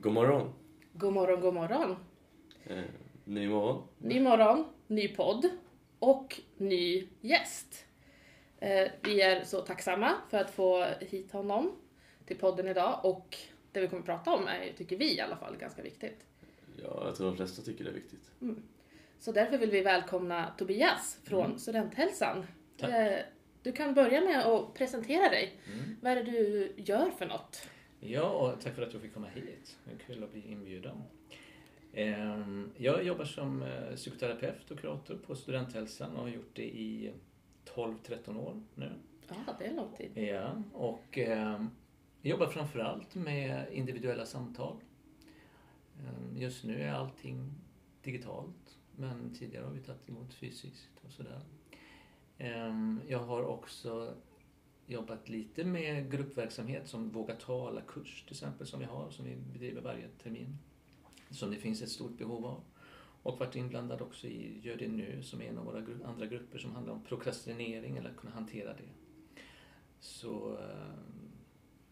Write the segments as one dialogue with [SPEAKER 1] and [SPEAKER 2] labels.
[SPEAKER 1] God morgon.
[SPEAKER 2] God morgon, god morgon.
[SPEAKER 1] Eh, ny morgon.
[SPEAKER 2] Ny morgon, ny podd och ny gäst. Eh, vi är så tacksamma för att få hit honom till podden idag och det vi kommer att prata om är, tycker vi i alla fall, ganska viktigt.
[SPEAKER 1] Ja, jag tror de flesta tycker det är viktigt.
[SPEAKER 2] Så därför vill vi välkomna Tobias från Studenthälsan.
[SPEAKER 3] Tack.
[SPEAKER 2] Eh, Du kan börja med att presentera dig.
[SPEAKER 3] Mm.
[SPEAKER 2] Vad är det du gör för något?
[SPEAKER 3] Ja, och tack för att jag fick komma hit. Det är kul att bli inbjuden. Ehm, Jag jobbar som eh, psykoterapeut och kurator på Studenthälsan och har gjort det i 12-13 år nu.
[SPEAKER 2] Ja, det är lång tid.
[SPEAKER 3] Ja, och ehm, jag jobbar framförallt med individuella samtal. Ehm, Just nu är allting digitalt, men tidigare har vi tagit emot fysiskt och sådär. Ehm, Jag har också jobbat lite med gruppverksamhet som Våga tala-kurs till exempel som vi har, som vi bedriver varje termin. Som det finns ett stort behov av. Och varit inblandad också i Gör det nu som är en av våra gru- andra grupper som handlar om prokrastinering eller att kunna hantera det. Så... Eh,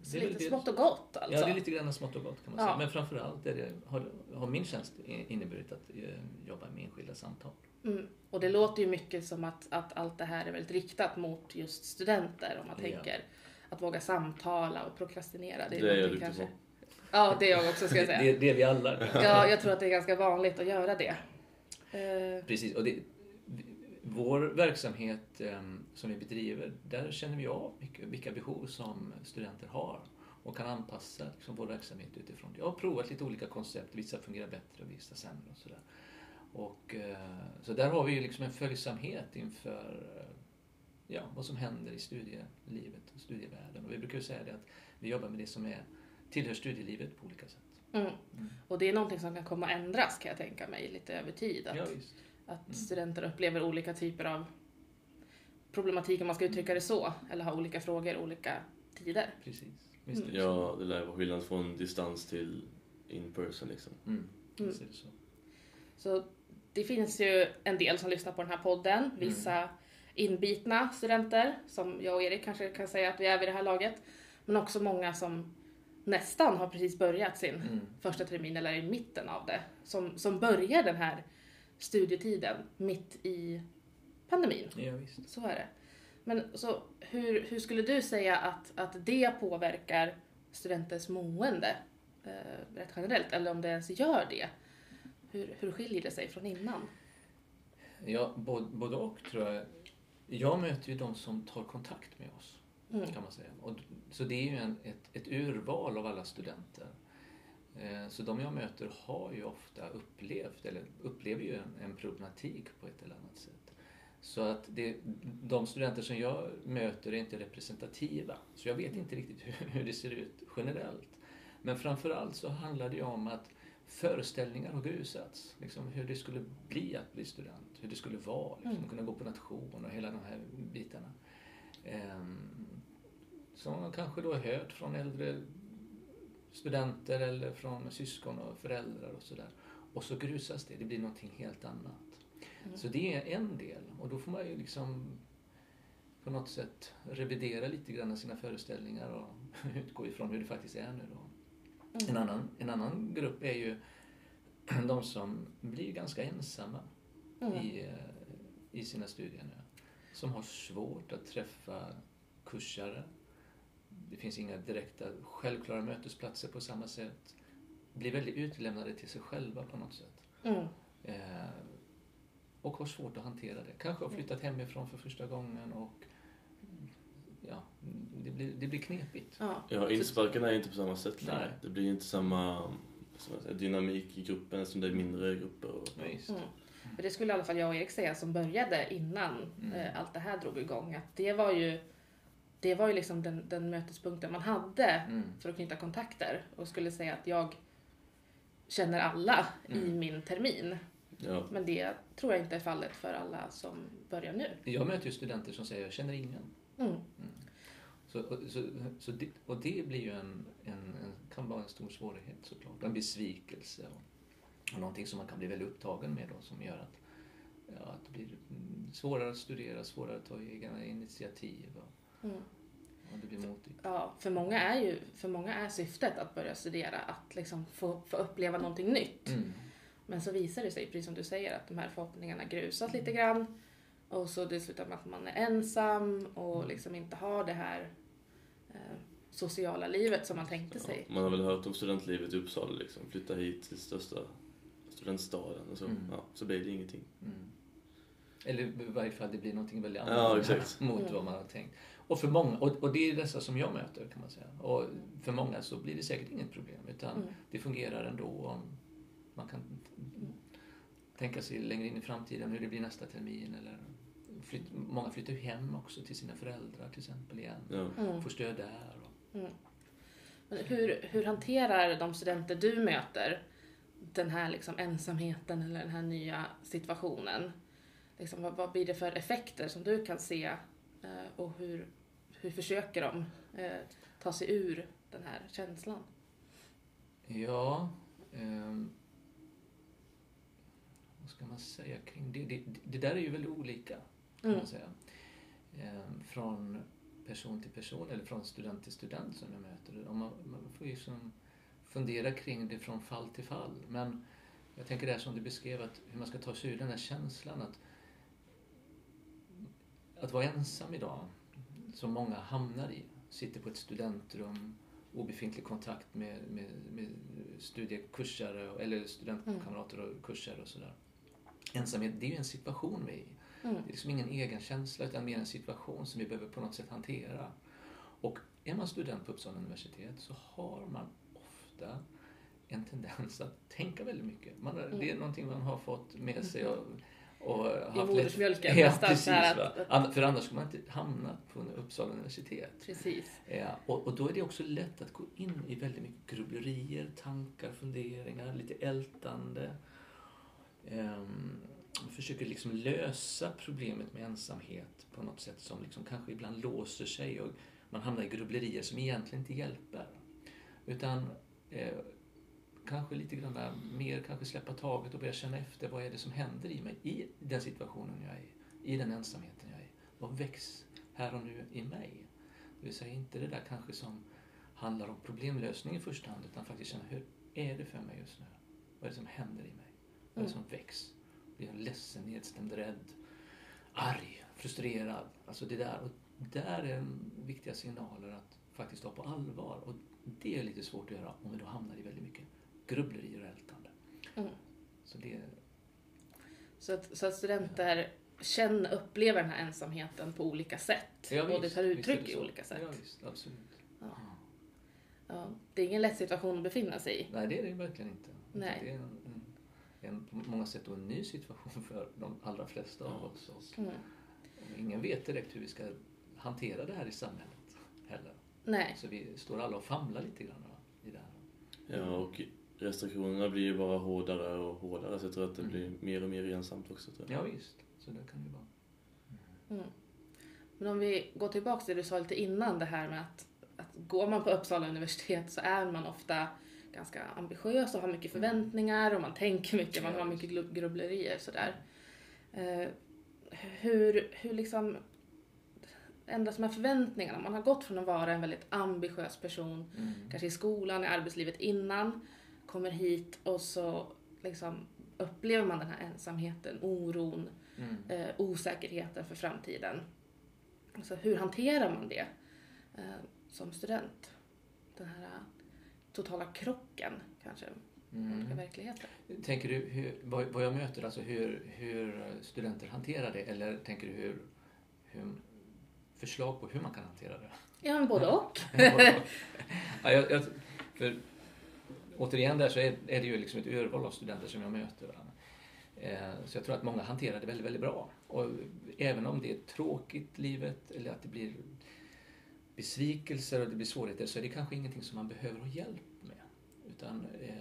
[SPEAKER 2] så
[SPEAKER 3] det är
[SPEAKER 2] lite
[SPEAKER 3] det-
[SPEAKER 2] smått och gott alltså?
[SPEAKER 3] Ja, det är lite grann smått och gott kan man
[SPEAKER 2] Ja.
[SPEAKER 3] säga. Men framförallt är det, har, har min tjänst inneburit att eh, jobba med enskilda samtal.
[SPEAKER 2] Mm. Och det låter ju mycket som att, att allt det här är väldigt riktat mot just studenter om man
[SPEAKER 3] Ja.
[SPEAKER 2] tänker att våga samtala och prokrastinera.
[SPEAKER 1] Det är
[SPEAKER 2] någonting
[SPEAKER 1] jag duktig på.
[SPEAKER 2] Ja, det är jag också ska jag säga.
[SPEAKER 3] Det, det är vi alla.
[SPEAKER 2] Ja, jag tror att det är ganska vanligt att göra det. Eh,
[SPEAKER 3] Precis, och det, vår verksamhet eh, som vi bedriver, där känner vi av vilka, behov som studenter har och kan anpassa liksom, vår verksamhet utifrån det. Jag har provat lite olika koncept, vissa fungerar bättre och vissa sämre och sådär. Och, eh, så där har vi ju liksom en följsamhet inför eh, ja, vad som händer i studielivet och studievärlden. Och vi brukar ju säga det att vi jobbar med det som är, tillhör studielivet på olika sätt.
[SPEAKER 2] mm. Och det är någonting som kan komma att ändras kan jag tänka mig lite över tid. Att,
[SPEAKER 3] Ja, visst.
[SPEAKER 2] Att studenter upplever olika typer av problematik om man ska uttrycka det så. Eller har olika frågor olika tider.
[SPEAKER 3] Precis. Så.
[SPEAKER 1] Ja, det lär vara skillnad från distans till in person liksom.
[SPEAKER 3] Mm.
[SPEAKER 2] Mm.
[SPEAKER 3] Så.
[SPEAKER 2] Så det finns ju en del som lyssnar på den här podden. Vissa inbitna studenter, som jag och Erik kanske kan säga att vi är vid det här laget. Men också många som nästan har precis börjat sin
[SPEAKER 3] Mm.
[SPEAKER 2] första termin eller är i mitten av det. Som, som börjar den här studietiden mitt i pandemin.
[SPEAKER 3] Ja, visst.
[SPEAKER 2] Så är det. Men så hur, hur skulle du säga att, att det påverkar studenters mående eh, rätt generellt? Eller om det ens gör det? Hur, hur skiljer det sig från innan?
[SPEAKER 3] Ja, både, både och tror jag. Jag möter ju de som tar kontakt med oss,
[SPEAKER 2] Mm.
[SPEAKER 3] kan man säga. Och, så det är ju en, ett, ett urval av alla studenter. Eh, Så de jag möter har ju ofta upplevt, eller upplever ju en, en problematik på ett eller annat sätt. Så att det, de studenter som jag möter är inte representativa. Så jag vet inte riktigt hur, hur det ser ut generellt. Men framförallt så handlar det ju om att föreställningar har grusats. Liksom hur det skulle bli att bli student, hur det skulle vara, liksom,
[SPEAKER 2] Mm.
[SPEAKER 3] kunna gå på nation och hela de här bitarna. Ehm, som man kanske då har hört från äldre studenter eller från syskon och föräldrar och sådär. Och så grusas det, det blir någonting helt annat.
[SPEAKER 2] Mm.
[SPEAKER 3] Så det är en del och då får man ju liksom på något sätt revidera lite grann sina föreställningar och utgå ifrån hur det faktiskt är nu då. En, annan, en annan grupp är ju de som blir ganska ensamma
[SPEAKER 2] Mm.
[SPEAKER 3] i, eh, i sina studier nu. Som har svårt att träffa kursare. Det finns inga direkta självklara mötesplatser på samma sätt. Blir väldigt utlämnade till sig själva på något sätt.
[SPEAKER 2] Mm.
[SPEAKER 3] Eh, och har svårt att hantera det. Kanske har flyttat hemifrån för första gången och ja, det blir, det blir knepigt.
[SPEAKER 2] Ja.
[SPEAKER 1] Ja, insparkarna är inte på samma sätt längre.
[SPEAKER 3] Nej.
[SPEAKER 1] Det blir inte samma dynamik i gruppen som det är mindre grupper. Och,
[SPEAKER 3] Ja, visst.
[SPEAKER 2] Mm. Det skulle i alla fall jag och Erik säga som började innan
[SPEAKER 3] Mm.
[SPEAKER 2] eh, allt det här drog igång. Att det var ju, det var ju liksom den, den mötespunkten man hade
[SPEAKER 3] Mm.
[SPEAKER 2] för att knyta kontakter. Och skulle säga att jag känner alla i
[SPEAKER 3] Mm.
[SPEAKER 2] min termin.
[SPEAKER 1] ja.
[SPEAKER 2] Men det tror jag inte är fallet för alla som börjar nu.
[SPEAKER 3] Jag möter ju studenter som säger jag känner ingen.
[SPEAKER 2] Mm.
[SPEAKER 3] Så, och- så, så det, och det blir ju en, en, en, kan vara en stor svårighet såklart. En besvikelse och, och någonting som man kan bli väldigt upptagen med då som gör att, ja, att det blir mm, svårare att studera, svårare att ta egna initiativ. Och,
[SPEAKER 2] Mm.
[SPEAKER 3] Och det blir motigt.
[SPEAKER 2] Ja, för många är ju, för många är syftet att börja studera att liksom få, få uppleva någonting nytt.
[SPEAKER 3] Mm.
[SPEAKER 2] Men så visar det sig, precis som du säger, att de här förhoppningarna grusas lite grann. Och så det slutar med att man är ensam och liksom inte har det här eh, sociala livet som man tänkte sig.
[SPEAKER 1] Ja, man har väl hört om studentlivet i Uppsala liksom. Flytta hit till största studentstaden och så,
[SPEAKER 3] Mm.
[SPEAKER 1] ja, så blir det ingenting.
[SPEAKER 3] Mm. Eller i varje fall det blir någonting väldigt
[SPEAKER 1] Ja,
[SPEAKER 3] annorlunda
[SPEAKER 1] exakt.
[SPEAKER 3] mot
[SPEAKER 2] Mm.
[SPEAKER 3] vad man har tänkt. Och, för många, och, och det är dessa som jag möter kan man säga. Och för många så blir det säkert inget problem utan
[SPEAKER 2] Mm.
[SPEAKER 3] det fungerar ändå om man kan tänka sig längre in i framtiden hur det blir nästa termin. Eller flytt, många flyttar ju hem också till sina föräldrar till exempel igen.
[SPEAKER 1] Ja.
[SPEAKER 2] Mm.
[SPEAKER 3] Får stöd där. Och,
[SPEAKER 2] Mm. Men hur, hur hanterar de studenter du möter den här liksom ensamheten eller den här nya situationen? Liksom, vad, vad blir det för effekter som du kan se och hur, hur försöker de eh, ta sig ur den här känslan?
[SPEAKER 3] Ja, ehm, vad ska man säga kring det? Det, det där är ju väldigt olika, kan
[SPEAKER 2] Mm.
[SPEAKER 3] man säga. Ehm, från person till person eller från student till student som jag möter. Och man, man får ju som fundera kring det från fall till fall. Men jag tänker det här som du beskrev, att hur man ska ta sig ur den här känslan att, att vara ensam idag, som många hamnar i. Sitter på ett studentrum, obefintlig kontakt med, med, med studiekursare eller studentkamrater och kursare och sådär. Ensamhet, det är ju en situation vi är i.
[SPEAKER 2] Mm.
[SPEAKER 3] Det är liksom ingen egen känsla utan mer en situation som vi behöver på något sätt hantera. Och är man student på Uppsala universitet så har man ofta en tendens att tänka väldigt mycket. Man,
[SPEAKER 2] Mm.
[SPEAKER 3] Det är någonting man har fått med sig och, och
[SPEAKER 2] I
[SPEAKER 3] haft
[SPEAKER 2] modersmjölken
[SPEAKER 3] Ja, precis.
[SPEAKER 2] att,
[SPEAKER 3] För annars skulle man inte hamnat på Uppsala universitet.
[SPEAKER 2] precis.
[SPEAKER 3] Ja, och, och då är det också lätt att gå in i väldigt mycket grubblerier, tankar, funderingar, lite ältande. Och försöker liksom lösa problemet med ensamhet på något sätt som liksom kanske ibland låser sig och man hamnar i grubblerier som egentligen inte hjälper. Utan eh, kanske lite grann mer kanske släppa taget och börja känna efter vad är det som händer i mig i den situationen jag är i, i den ensamheten jag är i. Vad väcks här och nu i mig? Det vill säga inte det där kanske som handlar om problemlösning i första hand utan faktiskt känna hur är det för mig just nu? Vad är det som händer i mig? Vad är det som väcks? Blir jag ledsen, nedstämd, rädd, arg, frustrerad? Alltså det där. Och där är viktiga signaler att faktiskt ta på allvar. Och det är lite svårt att göra om vi då hamnar i väldigt mycket grubblerier och ältande.
[SPEAKER 2] Mm.
[SPEAKER 3] Så det,
[SPEAKER 2] Så att, så att studenter känner, upplever den här ensamheten på olika sätt.
[SPEAKER 3] Ja,
[SPEAKER 2] och det tar uttryck
[SPEAKER 3] det
[SPEAKER 2] i olika sätt.
[SPEAKER 3] Ja, visst, absolut.
[SPEAKER 2] Ja. Ja, det är ingen lätt situation att befinna sig i.
[SPEAKER 3] Nej, det är det verkligen inte.
[SPEAKER 2] Nej.
[SPEAKER 3] Det är en, en, en på många sätt en ny situation för de allra flesta av oss. Och,
[SPEAKER 2] Mm.
[SPEAKER 3] ingen vet direkt hur vi ska hantera det här i samhället heller.
[SPEAKER 2] Nej.
[SPEAKER 3] Så vi står alla och famlar lite grann va, i det här.
[SPEAKER 1] ja, och restriktionerna blir ju bara hårdare och hårdare så jag tror att det
[SPEAKER 3] Mm.
[SPEAKER 1] blir mer och mer ensamt också. Tror jag.
[SPEAKER 3] Ja, visst, så det kan det vara.
[SPEAKER 2] Mm. Men om vi går tillbaka till det du sa lite innan det här med att, att går man på Uppsala universitet så är man ofta ganska ambitiös och har mycket förväntningar och man tänker mycket, man har mycket grubblerier sådär. Eh, hur, hur liksom ändras de här förväntningarna? Man har gått från att vara en väldigt ambitiös person,
[SPEAKER 3] Mm.
[SPEAKER 2] kanske i skolan, i arbetslivet innan, kommer hit och så liksom upplever man den här ensamheten, oron,
[SPEAKER 3] Mm.
[SPEAKER 2] eh, osäkerheten för framtiden. Alltså, hur hanterar man det eh, som student? Den här eh, totala krocken kanske
[SPEAKER 3] Mm.
[SPEAKER 2] verkligheter.
[SPEAKER 3] Tänker du hur, vad, vad jag möter, alltså hur, hur studenter hanterar det eller tänker du hur, hur förslag på hur man kan hantera det?
[SPEAKER 2] Ja, men både och.
[SPEAKER 3] ja, jag, jag, för, återigen där så är, är det ju liksom ett urval av studenter som jag möter. Va? Eh, så jag tror att många hanterar det väldigt, väldigt bra. Och även om det är tråkigt livet eller att det blir besvikelser och det blir svårigheter så är det kanske ingenting som man behöver ha hjälp med. Utan eh,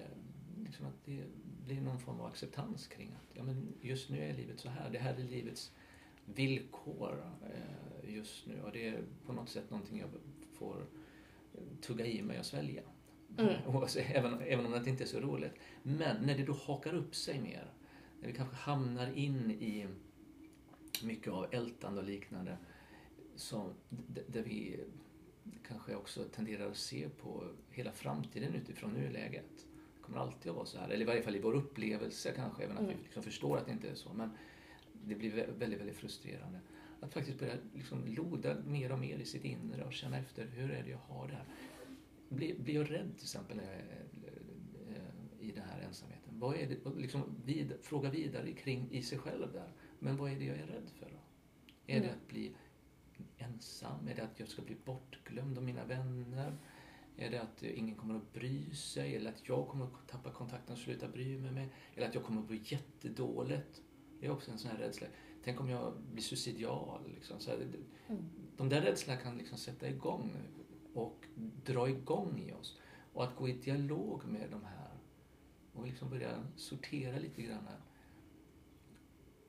[SPEAKER 3] liksom att det blir någon form av acceptans kring att ja, men just nu är livet så här. Det här är livets villkor eh, just nu och det är på något sätt någonting jag får tugga i mig och svälja.
[SPEAKER 2] Mm.
[SPEAKER 3] Även, även om det inte är så roligt. Men när det då hakar upp sig mer, när vi kanske hamnar in i mycket av ältande och liknande, d- där vi kanske också tenderar att se på hela framtiden utifrån nuläget. Det kommer alltid att vara så här, eller i varje fall i vår upplevelse kanske, även att
[SPEAKER 2] Mm.
[SPEAKER 3] vi liksom förstår att det inte är så. Men det blir vä- väldigt, väldigt frustrerande. Att faktiskt börja liksom loda mer och mer i sitt inre och känna efter, hur är det jag har det här? Blir, blir jag rädd till exempel när jag är eh, i den här ensamheten? Vad är det, liksom vid, fråga vidare kring i sig själv där. Men vad är det jag är rädd för då? Är det
[SPEAKER 2] Mm.
[SPEAKER 3] att bli ensam? Är det att jag ska bli bortglömd av mina vänner? Är det att ingen kommer att bry sig? Eller att jag kommer att tappa kontakten och sluta bry mig med? Eller att jag kommer att bli jättedåligt? Det är också en sån här rädsla. Tänk om jag blir suicidal? Liksom. Så här, det-
[SPEAKER 2] Mm.
[SPEAKER 3] de där rädslorna kan liksom sätta igång och dra igång i oss. Och att gå i dialog med de här och liksom börja sortera lite grann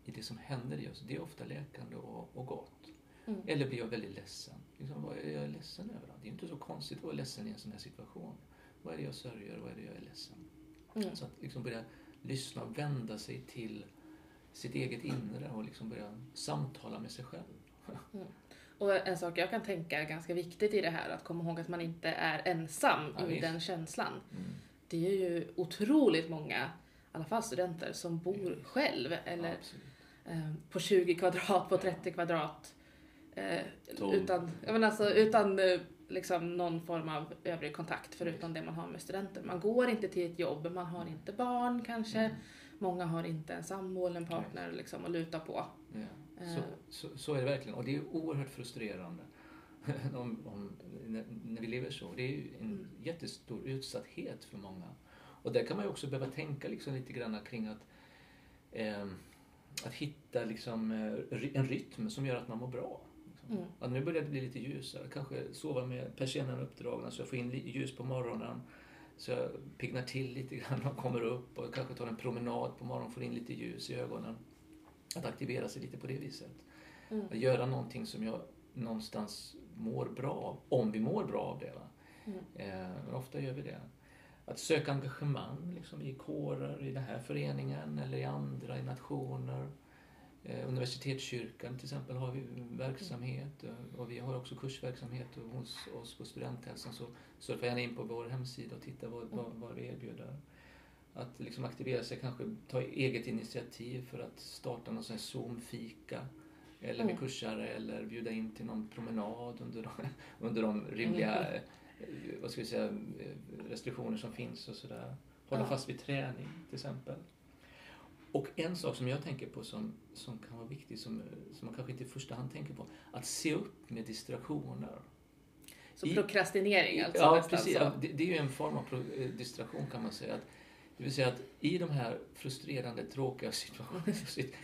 [SPEAKER 3] i det som händer i oss. Det är ofta läkande och, och gott.
[SPEAKER 2] Mm.
[SPEAKER 3] Eller blir jag väldigt ledsen? Liksom, vad är jag ledsen över? Det är inte så konstigt att vara ledsen i en sån här situation. Vad är det jag sörjer? Vad är det jag är ledsen?
[SPEAKER 2] Mm.
[SPEAKER 3] Så att liksom börja lyssna och vända sig till sitt eget inre och liksom börja samtala med sig själv.
[SPEAKER 2] Och en sak jag kan tänka är ganska viktigt i det här, att komma ihåg att man inte är ensam
[SPEAKER 3] Ja,
[SPEAKER 2] i
[SPEAKER 3] visst.
[SPEAKER 2] den känslan.
[SPEAKER 3] Mm.
[SPEAKER 2] Det är ju otroligt många, i alla fall studenter, som bor själv eller
[SPEAKER 3] Ja, absolut.
[SPEAKER 2] eh, på 20 kvadrat, på 30 kvadrat. Eh, utan jag menar alltså, utan eh, liksom någon form av övrig kontakt förutom det man har med studenter. Man går inte till ett jobb, man har inte barn kanske.
[SPEAKER 3] Mm.
[SPEAKER 2] Många har inte en sambo eller en partner liksom, att luta på.
[SPEAKER 3] Ja.
[SPEAKER 2] Eh.
[SPEAKER 3] Så, så, så är det verkligen. Och det är oerhört frustrerande om, om, när, vi lever så. Det är ju en
[SPEAKER 2] Mm.
[SPEAKER 3] jättestor utsatthet för många. Och där kan man ju också behöva tänka liksom lite grann kring att, eh, att hitta liksom, eh, en rytm som gör att man mår bra. Liksom.
[SPEAKER 2] Mm.
[SPEAKER 3] Att nu börjar det bli lite ljusare. Kanske sova med persiennerna uppdragna så jag får in ljus på morgonen. Så jag piggnar till lite grann och kommer upp och kanske tar en promenad på morgonen och får in lite ljus i ögonen. Att aktivera sig lite på det viset.
[SPEAKER 2] Mm.
[SPEAKER 3] Att göra någonting som jag någonstans mår bra av. Om vi mår bra av det.
[SPEAKER 2] Mm.
[SPEAKER 3] Eh, men ofta gör vi det. Att söka engagemang liksom, i kårer, i den här föreningen eller i andra, i nationer. Eh, universitetskyrkan till exempel har vi verksamhet och vi har också kursverksamhet och hos oss på Studenthälsan så surfa gärna in på vår hemsida och titta vad, vad, vad vi erbjuder. Att liksom aktivera sig, kanske ta eget initiativ för att starta någon sån Zoom-fika eller med
[SPEAKER 2] Mm.
[SPEAKER 3] kursare eller bjuda in till någon promenad under de, under de rimliga eh, vad ska vi säga, eh, restriktioner som finns och sådär. Hålla
[SPEAKER 2] Ja.
[SPEAKER 3] fast vid träning till exempel. Och en sak som jag tänker på som, som kan vara viktig, som, som man kanske inte i första hand tänker på, att se upp med distraktioner.
[SPEAKER 2] Så
[SPEAKER 3] I-
[SPEAKER 2] krokrastinering alltså
[SPEAKER 3] ja, precis. Ja, det, det är ju en form av pro, eh, distraktion kan man säga. Att, det vill säga att i de här frustrerande, tråkiga situationerna,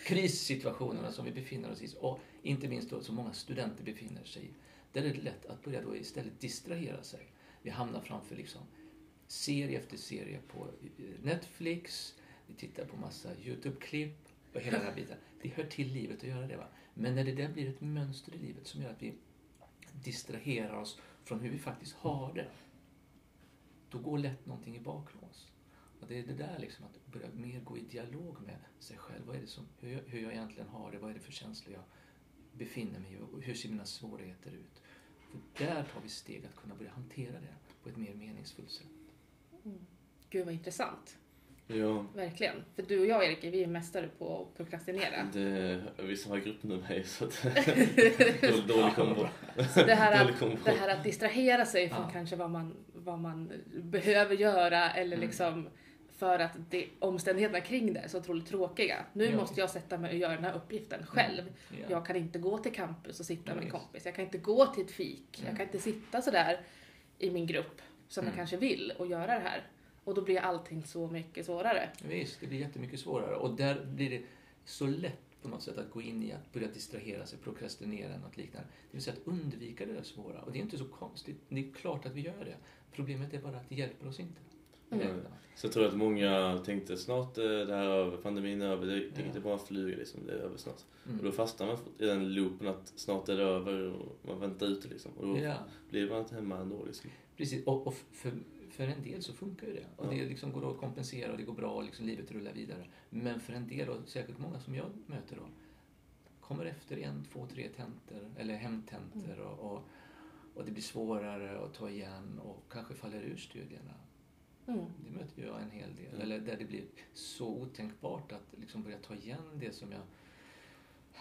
[SPEAKER 3] krissituationerna som vi befinner oss i, och inte minst då som många studenter befinner sig i, där är det lätt att börja då istället distrahera sig. Vi hamnar framför liksom serie efter serie på eh, Netflix, vi tittar på massa YouTube-klipp och hela den här biten. Det hör till livet att göra det. Va? Men när det där blir ett mönster i livet som gör att vi distraherar oss från hur vi faktiskt har det, då går lätt någonting i baklås. Och det är det där liksom, att börja mer gå i dialog med sig själv. Vad är det som, hur, jag, hur jag egentligen har det, vad är det för känslor jag befinner mig i och hur ser mina svårigheter ut? För där tar vi steg att kunna börja hantera det på ett mer meningsfullt sätt.
[SPEAKER 2] Gud vad intressant.
[SPEAKER 1] Ja,
[SPEAKER 2] Verkligen. För du och jag Erik, vi är mästare på att prokrastinera.
[SPEAKER 1] det, vissa har gruppnummer så att dålig, dålig kombo.
[SPEAKER 2] Så det, här att,
[SPEAKER 1] kombo.
[SPEAKER 2] det här att distrahera sig från
[SPEAKER 3] Ja.
[SPEAKER 2] kanske vad man, vad man behöver göra eller
[SPEAKER 3] Mm.
[SPEAKER 2] liksom för att det, omständigheterna kring det är så otroligt tråkiga. Nu
[SPEAKER 3] Ja.
[SPEAKER 2] måste jag sätta mig och göra den här uppgiften själv.
[SPEAKER 3] Ja.
[SPEAKER 2] Jag kan inte gå till campus och sitta
[SPEAKER 3] Ja,
[SPEAKER 2] med en kompis. Jag kan inte gå till ett fik.
[SPEAKER 3] Mm.
[SPEAKER 2] Jag kan inte sitta sådär i min grupp som jag
[SPEAKER 3] Mm.
[SPEAKER 2] kanske vill och göra det här. Och då blir allting så mycket svårare.
[SPEAKER 3] Visst, det blir jättemycket svårare. Och där blir det så lätt på något sätt att gå in i att börja distrahera sig, prokrastinera något liknande. Det vill säga att undvika det där svåra. Och det är inte så konstigt. Det är klart att vi gör det. Problemet är bara att det hjälper oss inte.
[SPEAKER 2] Mm.
[SPEAKER 1] Nej. Så jag tror att många tänkte snart det här är över, pandemin är över, det, det är inte bara flyga liksom, det är över snart. Och då
[SPEAKER 3] Mm.
[SPEAKER 1] fastnar man i den loopen att snart är det över och man väntar ute liksom. Och då
[SPEAKER 3] Ja,
[SPEAKER 1] blir man inte hemma ändå liksom.
[SPEAKER 3] precis. Och, och för, för en del så funkar ju det. Och
[SPEAKER 1] Ja.
[SPEAKER 3] det liksom går att kompensera och det går bra och liksom livet rullar vidare. Men för en del, och säkert många som jag möter då, kommer efter en, två, tre tentor eller hemtentor och, och, och det blir svårare att ta igen och kanske faller ur studierna.
[SPEAKER 2] Mm.
[SPEAKER 3] Det möter jag en hel del.
[SPEAKER 1] Mm.
[SPEAKER 3] Eller där det blir så otänkbart att liksom börja ta igen det som jag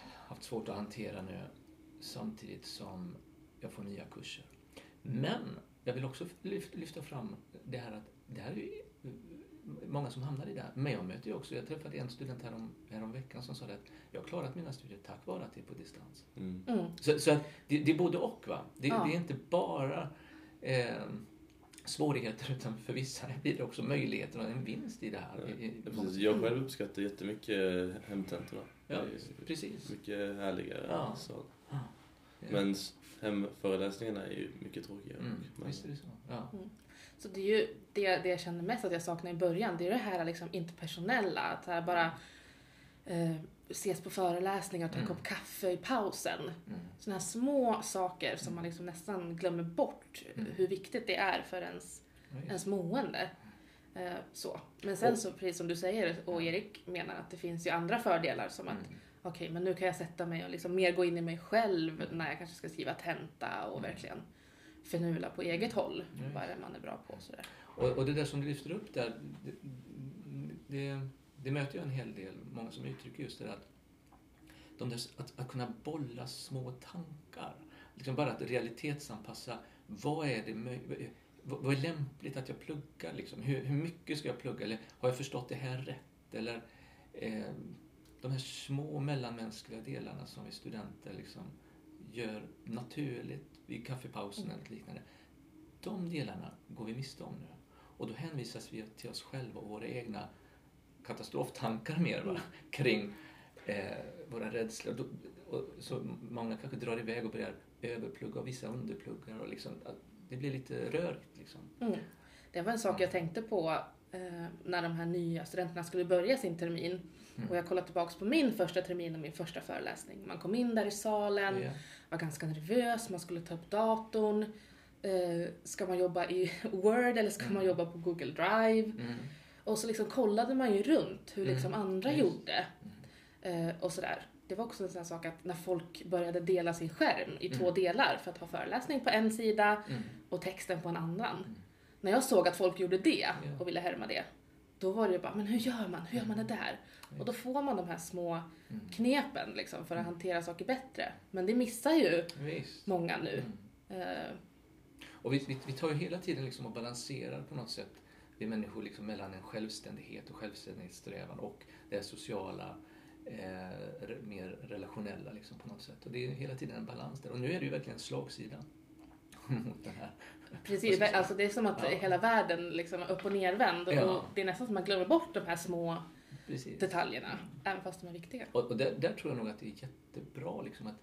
[SPEAKER 3] haft svårt att hantera nu samtidigt som jag får nya kurser. Men jag vill också lyf- lyfta fram det här att det här är ju många som hamnar i det här. Men jag möter ju också, jag träffade en student härom, härom veckan som sa att jag har klarat mina studier tack vare att det är på distans.
[SPEAKER 1] Mm.
[SPEAKER 2] Mm.
[SPEAKER 3] Så, så att det, det är både och. Va? Det,
[SPEAKER 2] Ja.
[SPEAKER 3] det är inte bara eh, svårigheter utan för vissa blir det också möjligheter och en vinst i det här.
[SPEAKER 1] Ja, precis. Jag själv uppskattar jättemycket hemtentorna.
[SPEAKER 3] Ja, precis.
[SPEAKER 1] Mycket härligare.
[SPEAKER 3] Ja.
[SPEAKER 1] Så.
[SPEAKER 3] Ja.
[SPEAKER 1] Men hemföreläsningarna är ju mycket tråkigare.
[SPEAKER 3] Mm,
[SPEAKER 1] Men-
[SPEAKER 3] visst är det så. Ja.
[SPEAKER 2] Så det är ju det, det jag kände mest att jag saknade i början, det är det här liksom interpersonella. Att här bara eh, ses på föreläsningar och ta en
[SPEAKER 3] Mm.
[SPEAKER 2] kopp kaffe i pausen.
[SPEAKER 3] Mm.
[SPEAKER 2] Sådana här små saker som man liksom nästan glömmer bort
[SPEAKER 3] Mm.
[SPEAKER 2] hur viktigt det är för ens, ens mående. Eh, så. Men sen så, precis som du säger, och Erik menar att det finns ju andra fördelar som att
[SPEAKER 3] Mm.
[SPEAKER 2] okej, men nu kan jag sätta mig och liksom mer gå in i mig själv när jag kanske ska skriva tenta och
[SPEAKER 3] Mm.
[SPEAKER 2] verkligen förnula på eget håll
[SPEAKER 3] Ja,
[SPEAKER 2] vad det man är bra på. Sådär.
[SPEAKER 3] Och, och det där som du lyfter upp där, det, det, det möter jag en hel del, många som uttrycker just det där att, de där, att, att kunna bolla små tankar. Liksom bara att realitetsanpassa, vad är det vad, vad är lämpligt att jag pluggar? Liksom? Hur, hur mycket ska jag plugga? Eller har jag förstått det här rätt? Eller eh, de här små mellanmänskliga delarna som vi studenter liksom gör naturligt vid kaffepausen eller liknande. De delarna går vi miste om nu. Och då hänvisas vi till oss själva och våra egna katastroftankar mer va? kring eh, våra rädslor. Då, och, så många kanske drar iväg och börjar överplugga och vissa underpluggar. Och liksom, det blir lite rörigt. Liksom.
[SPEAKER 2] Mm. Det var en sak jag tänkte på eh, när de här nya studenterna skulle börja sin termin.
[SPEAKER 3] Mm.
[SPEAKER 2] Och jag kollade tillbaks på min första termin och min första föreläsning. Man kom in där i salen,
[SPEAKER 3] Ja.
[SPEAKER 2] var ganska nervös, man skulle ta upp datorn. Eh, ska man jobba i Word eller ska
[SPEAKER 3] Mm.
[SPEAKER 2] man jobba på Google Drive?
[SPEAKER 3] Mm.
[SPEAKER 2] Och så liksom kollade man ju runt hur liksom
[SPEAKER 3] Mm.
[SPEAKER 2] andra
[SPEAKER 3] Just.
[SPEAKER 2] gjorde. Eh, och sådär. Det var också en sån sak att när folk började dela sin skärm i två
[SPEAKER 3] Mm.
[SPEAKER 2] delar för att ha föreläsning på en sida
[SPEAKER 3] Mm.
[SPEAKER 2] och texten på en annan.
[SPEAKER 3] Mm.
[SPEAKER 2] När jag såg att folk gjorde det och ville härma det, då var det ju bara, men hur gör man? Hur gör man det där? Och då får man de här små
[SPEAKER 3] Mm.
[SPEAKER 2] knepen liksom för att
[SPEAKER 3] Mm.
[SPEAKER 2] hantera saker bättre. Men det missar ju
[SPEAKER 3] Visst.
[SPEAKER 2] många nu.
[SPEAKER 3] Mm.
[SPEAKER 2] Eh,
[SPEAKER 3] Och vi, vi, vi tar ju hela tiden liksom och balanserar på något sätt, vi människor, liksom mellan en självständighet och självständighetssträvan och det sociala, eh, mer relationella liksom på något sätt. Och det är hela tiden en balans där. Och nu är det ju verkligen en slagsida mot den här.
[SPEAKER 2] precis, alltså det är som att
[SPEAKER 3] Ja.
[SPEAKER 2] hela världen liksom är upp och nervänd
[SPEAKER 3] Ja.
[SPEAKER 2] och det är nästan som att man glömmer bort de här små
[SPEAKER 3] Precis.
[SPEAKER 2] detaljerna, även fast de är viktiga.
[SPEAKER 3] Och, och där, där tror jag nog att det är jättebra liksom att,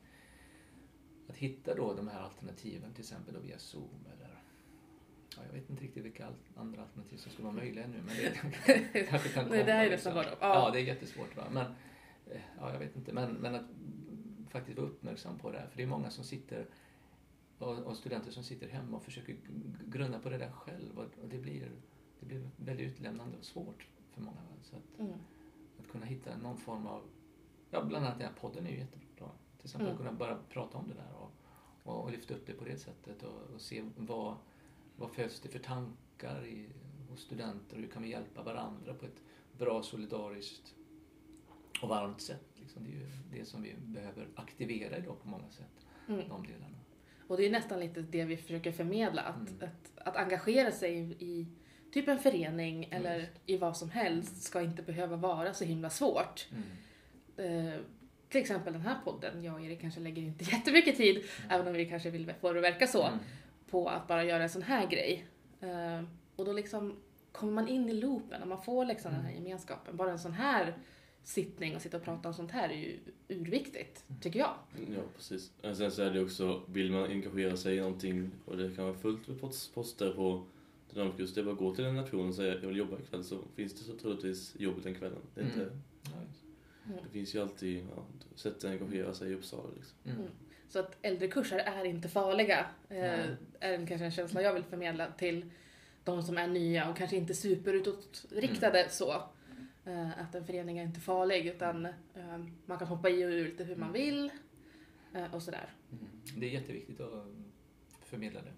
[SPEAKER 3] att hitta då de här alternativen, till exempel då via Zoom ja, jag vet inte riktigt vilka andra alternativ som skulle vara möjliga nu, men det kanske kan komma.
[SPEAKER 2] Det där är
[SPEAKER 3] liksom.
[SPEAKER 2] nästan bara de.
[SPEAKER 3] Ja.
[SPEAKER 2] Ja.
[SPEAKER 3] det är jättesvårt. Va? Men, eh, ja, jag vet inte. Men, men att faktiskt vara uppmärksam på det här. För det är många som sitter och, och studenter som sitter hemma och försöker grunna på det där själv. Och, och det, blir, det blir väldigt utlämnande och svårt för många. Va? Så att,
[SPEAKER 2] Mm.
[SPEAKER 3] att kunna hitta någon form av, ja bland annat den här podden är ju jättebra. Till exempel
[SPEAKER 2] Mm.
[SPEAKER 3] att kunna bara prata om det där och, och, och lyfta upp det på det sättet och, och se vad, vad föds det för tankar i, hos studenter och hur kan vi hjälpa varandra på ett bra, solidariskt och varmt sätt. Liksom. Det är ju det som vi behöver aktivera idag på många sätt,
[SPEAKER 2] Mm.
[SPEAKER 3] de delarna.
[SPEAKER 2] Och det är nästan lite det vi försöker förmedla, att,
[SPEAKER 3] Mm.
[SPEAKER 2] att, att engagera sig i, typ en förening eller
[SPEAKER 3] Just.
[SPEAKER 2] i vad som helst ska inte behöva vara så himla svårt.
[SPEAKER 3] Mm.
[SPEAKER 2] Eh, till exempel den här podden, jag och Erik kanske lägger inte jättemycket tid, även om vi kanske vill få det att verka så,
[SPEAKER 3] Mm.
[SPEAKER 2] På att bara göra en sån här grej. Eh, och då liksom kommer man in i loopen och man får liksom den här
[SPEAKER 3] Mm.
[SPEAKER 2] gemenskapen. Bara en sån här sittning och sitta och prata om sånt här är ju urviktigt, tycker jag.
[SPEAKER 1] Ja, precis. Men sen så är det också, vill man engagera sig i någonting och det kan vara fullt med post- poster på Dynamikus, det är bara att gå till en nation och säga jag vill jobba ikväll så finns det så troligtvis jobb den kvällen. Det, är inte,
[SPEAKER 3] Mm.
[SPEAKER 2] Mm.
[SPEAKER 1] det finns ju alltid ja, sätt att engagera sig i Uppsala liksom.
[SPEAKER 3] Mm.
[SPEAKER 2] Mm. Så att äldrekurser är inte farliga, eh, är kanske en känsla jag vill förmedla till de som är nya och kanske inte superutåtriktade
[SPEAKER 3] Mm.
[SPEAKER 2] så. Eh, att en förening är inte farlig utan eh, man kan hoppa i och ur lite hur man
[SPEAKER 3] Mm.
[SPEAKER 2] vill eh, och sådär.
[SPEAKER 3] Mm. Det är jätteviktigt att förmedla det.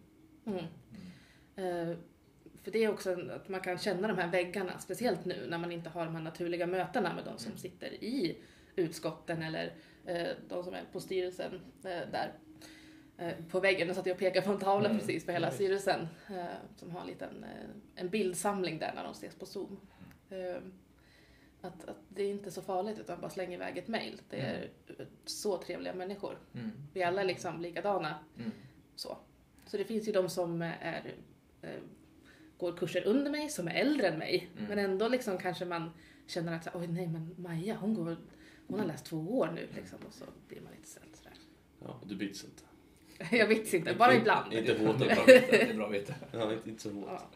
[SPEAKER 2] Mm. Eh, för det är också att man kan känna de här väggarna, speciellt nu när man inte har de här naturliga mötena med de som
[SPEAKER 3] Mm.
[SPEAKER 2] sitter i utskotten eller eh, de som är på styrelsen eh, där. Eh, på väggen, nu satt jag och pekade på en tavla
[SPEAKER 3] Mm.
[SPEAKER 2] precis för hela
[SPEAKER 3] visst.
[SPEAKER 2] styrelsen som har en liten en bildsamling där när de ses på Zoom. Att, att det är inte så farligt utan bara släng iväg ett mail. Det är eh, så trevliga människor.
[SPEAKER 3] Mm.
[SPEAKER 2] Vi alla är liksom likadana
[SPEAKER 3] Mm.
[SPEAKER 2] så. Så det finns ju de som är, går kurser under mig, som är äldre än mig.
[SPEAKER 3] Mm.
[SPEAKER 2] Men ändå liksom kanske man känner att oj nej men Maja hon, går, hon har läst två år nu liksom. Och så blir man lite ställd sådär.
[SPEAKER 1] Ja, du byts inte.
[SPEAKER 2] Jag vet inte, bara
[SPEAKER 1] Inte-
[SPEAKER 2] ibland.
[SPEAKER 1] Inte hårt
[SPEAKER 3] det, är bra att veta, det är bra att veta.
[SPEAKER 1] Ja, inte, inte så hårt.
[SPEAKER 2] Ja.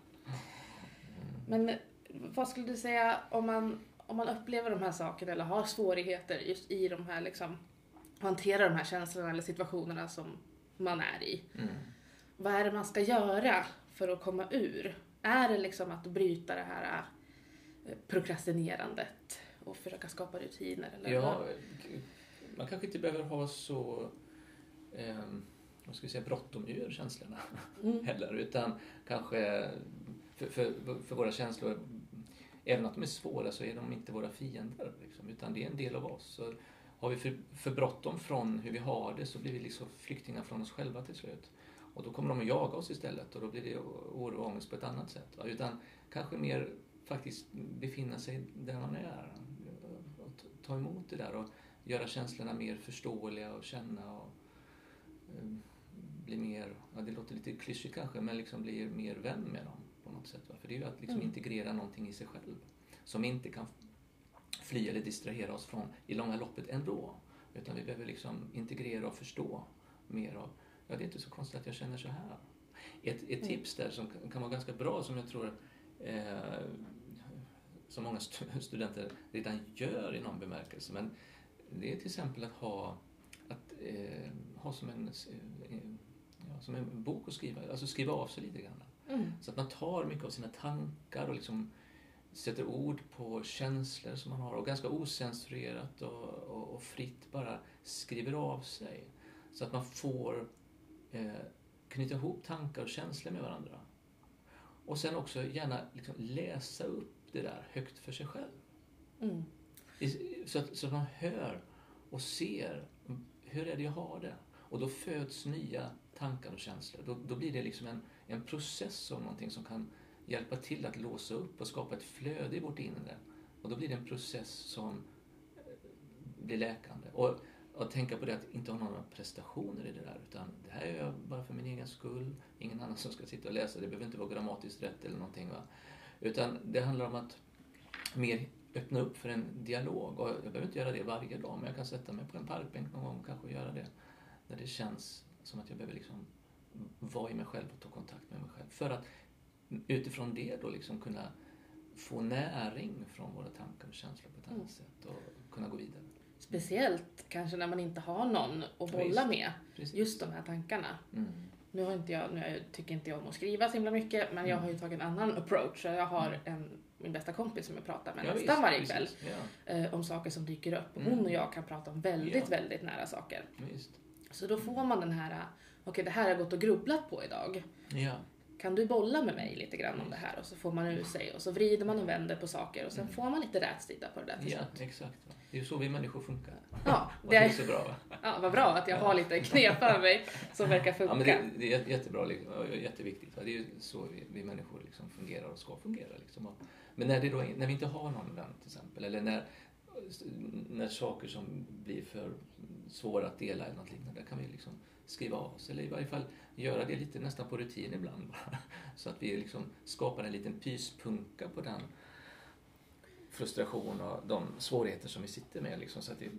[SPEAKER 2] Men vad skulle du säga om man, om man upplever de här sakerna eller har svårigheter just i de här liksom, hantera de här känslorna eller situationerna som man är i.
[SPEAKER 3] Mm.
[SPEAKER 2] Vad är det man ska göra för att komma ur? Är det liksom att bryta det här eh, prokrastinerandet och försöka skapa rutiner? Eller
[SPEAKER 3] Ja, man kanske inte behöver ha så eh, vad ska vi säga, bråttom ur känslorna
[SPEAKER 2] Mm.
[SPEAKER 3] heller. Utan kanske för, för, för våra känslor, även att de är svåra så är de inte våra fiender. Liksom, utan det är en del av oss. Så har vi för, för bråttom från hur vi har det så blir vi liksom flyktingar från oss själva till slut. Och då kommer de att jaga oss istället och då blir det oro och ångest på ett annat sätt. Va? Utan kanske mer faktiskt befinna sig där man är. Ta emot det där och göra känslorna mer förståeliga och känna och eh, bli mer, ja det låter lite klyschigt kanske, men liksom bli mer vän med dem på något sätt. Va? För det är ju att liksom
[SPEAKER 2] Mm.
[SPEAKER 3] integrera någonting i sig själv som inte kan fly eller distrahera oss från i långa loppet ändå. Utan vi behöver liksom integrera och förstå mer av, ja det är inte så konstigt att jag känner så här. Ett, ett
[SPEAKER 2] Mm.
[SPEAKER 3] tips där som kan- kan vara ganska bra som jag tror eh, som många stu- studenter redan gör i någon bemärkelse. Men det är till exempel att ha, att, eh, ha som, en, eh, ja, som en bok att skriva, alltså skriva av sig lite grann.
[SPEAKER 2] Mm.
[SPEAKER 3] Så att man tar mycket av sina tankar och liksom sätter ord på känslor som man har och ganska osensurerat och, och, och fritt bara skriver av sig. Så att man får eh, knyta ihop tankar och känslor med varandra. Och sen också gärna liksom läsa upp det där högt för sig själv.
[SPEAKER 2] Mm.
[SPEAKER 3] Så att, så att man hör och ser, hur är det jag har det? Och då föds nya tankar och känslor. Då, då blir det liksom en, en process av någonting som kan hjälpa till att låsa upp och skapa ett flöde i vårt inre. Och då blir det en process som eh, blir läkande. Och att tänka på det att inte ha några prestationer i det där, utan det här gör jag bara för min egen skull. Ingen annan som ska sitta och läsa, det behöver inte vara grammatiskt rätt eller någonting. Va? Utan det handlar om att mer öppna upp för en dialog. Och jag behöver inte göra det varje dag, men jag kan sätta mig på en parkbänk någon gång och kanske göra det. När det känns som att jag behöver liksom vara i mig själv och ta kontakt med mig själv. För att utifrån det då liksom kunna få näring från våra tankar och känslor på ett annat
[SPEAKER 2] Mm.
[SPEAKER 3] sätt och kunna gå vidare.
[SPEAKER 2] Speciellt kanske när man inte har någon att
[SPEAKER 3] Ja,
[SPEAKER 2] bolla
[SPEAKER 3] visst.
[SPEAKER 2] med.
[SPEAKER 3] Precis.
[SPEAKER 2] Just de här tankarna.
[SPEAKER 3] Mm.
[SPEAKER 2] Nu, har inte jag, nu tycker inte jag om att skriva så himla mycket, men jag har ju tagit en annan approach. Jag har en, min bästa kompis som jag pratar med
[SPEAKER 3] Mm. Ja,
[SPEAKER 2] nästan varje kväll
[SPEAKER 3] Ja,
[SPEAKER 2] eh, om saker som dyker upp. Och
[SPEAKER 3] Mm.
[SPEAKER 2] Hon och jag kan prata om väldigt,
[SPEAKER 3] Ja.
[SPEAKER 2] väldigt nära saker.
[SPEAKER 3] visst.
[SPEAKER 2] Så då får man den här, okej det här har jag gått och grubblat på idag. Kan du bolla med mig lite grann om det här? Och så får man ur sig och så vrider man och vänder på saker och sen
[SPEAKER 3] Mm.
[SPEAKER 2] får man lite rätsida på det där till
[SPEAKER 3] ja
[SPEAKER 2] slut.
[SPEAKER 3] exakt. Det är ju så vi människor funkar.
[SPEAKER 2] Ja, det
[SPEAKER 3] är så bra. Va?
[SPEAKER 2] ja, vad bra att jag har lite knep för mig som verkar funka.
[SPEAKER 3] Ja, men det, det är jättebra liksom, och jätteviktigt. Va? Det är ju så vi, vi människor liksom fungerar och ska fungera. Liksom. Men när, det då, när vi inte har någon vän till exempel, eller när, när saker som blir för svåra att dela eller något liknande, där kan vi liksom skriva av oss. Eller i varje fall göra det lite nästan på rutin ibland. bara. Så att vi liksom skapar en liten pyspunka på den frustration och de svårigheter som vi sitter med. Liksom, så att vi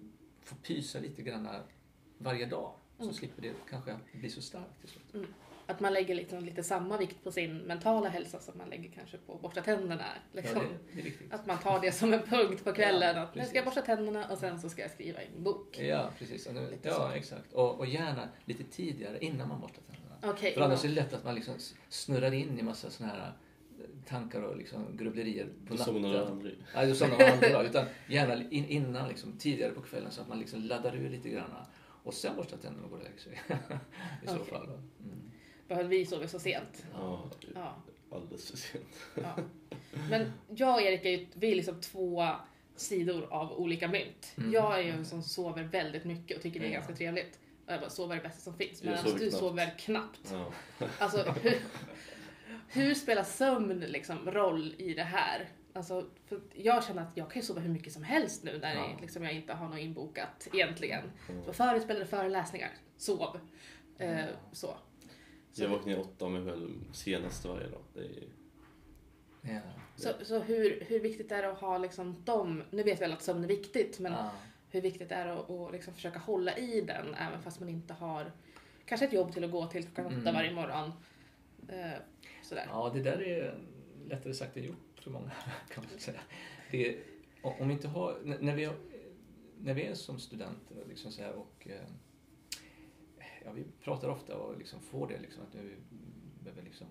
[SPEAKER 3] får pysa lite grann varje dag. Så
[SPEAKER 2] Mm.
[SPEAKER 3] slipper det kanske bli så starkt till slut.
[SPEAKER 2] Att man lägger liksom lite samma vikt på sin mentala hälsa som man lägger kanske på att borsta tänderna. Liksom.
[SPEAKER 3] Ja.
[SPEAKER 2] Att man tar det som en punkt på kvällen.
[SPEAKER 3] Ja,
[SPEAKER 2] att nu ska jag borsta tänderna och sen så ska jag skriva en bok.
[SPEAKER 3] Ja, precis. Ja, nu-
[SPEAKER 2] så.
[SPEAKER 3] Ja, exakt. Och, och gärna lite tidigare, innan man borstar tänderna.
[SPEAKER 2] Okej,
[SPEAKER 3] För annars
[SPEAKER 2] ja.
[SPEAKER 3] är det lätt att man liksom snurrar in i massa såna här eh, tankar och liksom grubblerier på
[SPEAKER 1] somnar du
[SPEAKER 3] natten.
[SPEAKER 1] aldrig.
[SPEAKER 3] Nej, då somnar aldrig. Utan gärna in, innan, liksom, tidigare på kvällen så att man liksom laddar ur lite grann. Och sen borstar tänderna och går och lägger sig. I så
[SPEAKER 2] Okej.
[SPEAKER 3] fall. Mm.
[SPEAKER 2] Bara att vi sover så sent.
[SPEAKER 1] Ja,
[SPEAKER 2] Ja,
[SPEAKER 1] alldeles för sent.
[SPEAKER 2] ja. Men jag och Erik är ju, vi är liksom två sidor av olika mynt.
[SPEAKER 3] Mm.
[SPEAKER 2] Jag är ju en som sover väldigt mycket och tycker det är ganska trevligt. Och jag bara, sova är det bästa som finns. Medan
[SPEAKER 1] sover
[SPEAKER 2] du
[SPEAKER 1] knappt.
[SPEAKER 2] sover knappt.
[SPEAKER 1] Ja.
[SPEAKER 2] Alltså, hur, hur spelar sömn liksom roll i det här? Alltså, för jag känner att jag kan ju sova hur mycket som helst nu när
[SPEAKER 3] Ja.
[SPEAKER 2] liksom, jag inte har något inbokat egentligen.
[SPEAKER 1] Mm.
[SPEAKER 2] Så förut spelade föreläsningar, sov. Eh, så. Så,
[SPEAKER 1] Jag vaknar åtta av mig själv senast varje dag. Det är,
[SPEAKER 3] Ja.
[SPEAKER 2] så, så hur, hur viktigt är det att ha liksom dem, nu vet vi väl att sömn är viktigt, men
[SPEAKER 3] Ja.
[SPEAKER 2] hur viktigt är det att, att liksom försöka hålla i den även fast man inte har kanske ett jobb till att gå till klockan åtta
[SPEAKER 3] Mm.
[SPEAKER 2] varje morgon. Eh, sådär.
[SPEAKER 3] Ja, det där är lättare sagt än gjort för många, kan man säga. Det är, om vi inte har, när vi, när vi är som studenter liksom så här, och eh, ja, vi pratar ofta och liksom får det liksom, att nu behöver liksom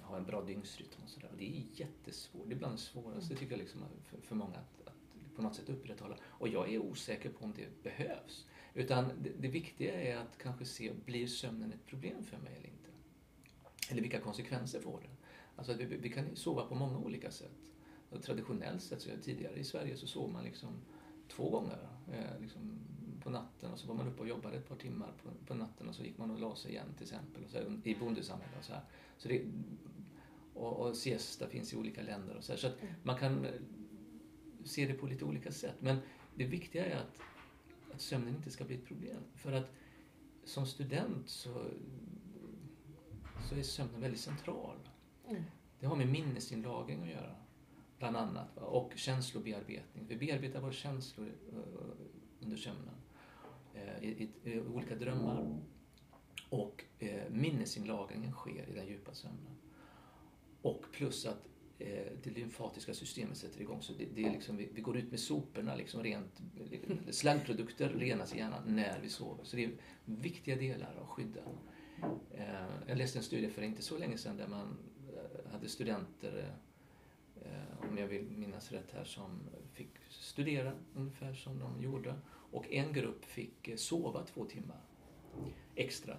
[SPEAKER 3] ha en bra dygnsrytm och sådär. Det är jättesvårt, det är bland det svåraste tycker jag liksom, för, för många att, att på något sätt upprätthålla. Och jag är osäker på om det behövs. Utan det, det viktiga är att kanske se, blir sömnen ett problem för mig eller inte? Eller vilka konsekvenser får det? Alltså vi, vi kan sova på många olika sätt. Och traditionellt sett, så tidigare i Sverige, så sov man liksom två gånger eh, liksom på natten och så var man uppe och jobbade ett par timmar på, på natten och så gick man och la sig igen till exempel och så i bondesamhället och så här. Så det, och, och siesta finns i olika länder och så här. Så att man kan eh, se det på lite olika sätt. Men det viktiga är att, att sömnen inte ska bli ett problem. För att som student så, så är sömnen väldigt central.
[SPEAKER 2] Mm.
[SPEAKER 3] Det har med minnesinlagring att göra, bland annat. Och känslobearbetning. Vi bearbetar våra känslor eh, under sömnen. Eh, I, i, I olika drömmar. Och eh, minnesinlagringen sker i den djupa sömnen. Och plus att eh, det lymfatiska systemet sätter igång. Så det, det är liksom, vi, vi går ut med soporna, liksom rent, eh, slaggprodukter renas i hjärnan när vi sover. Så det är viktiga delar att skydda. Eh, jag läste en studie för inte så länge sedan där man eh, hade studenter, eh, om jag vill minnas rätt här, som fick studera ungefär som de gjorde. Och en grupp fick eh, sova två timmar extra.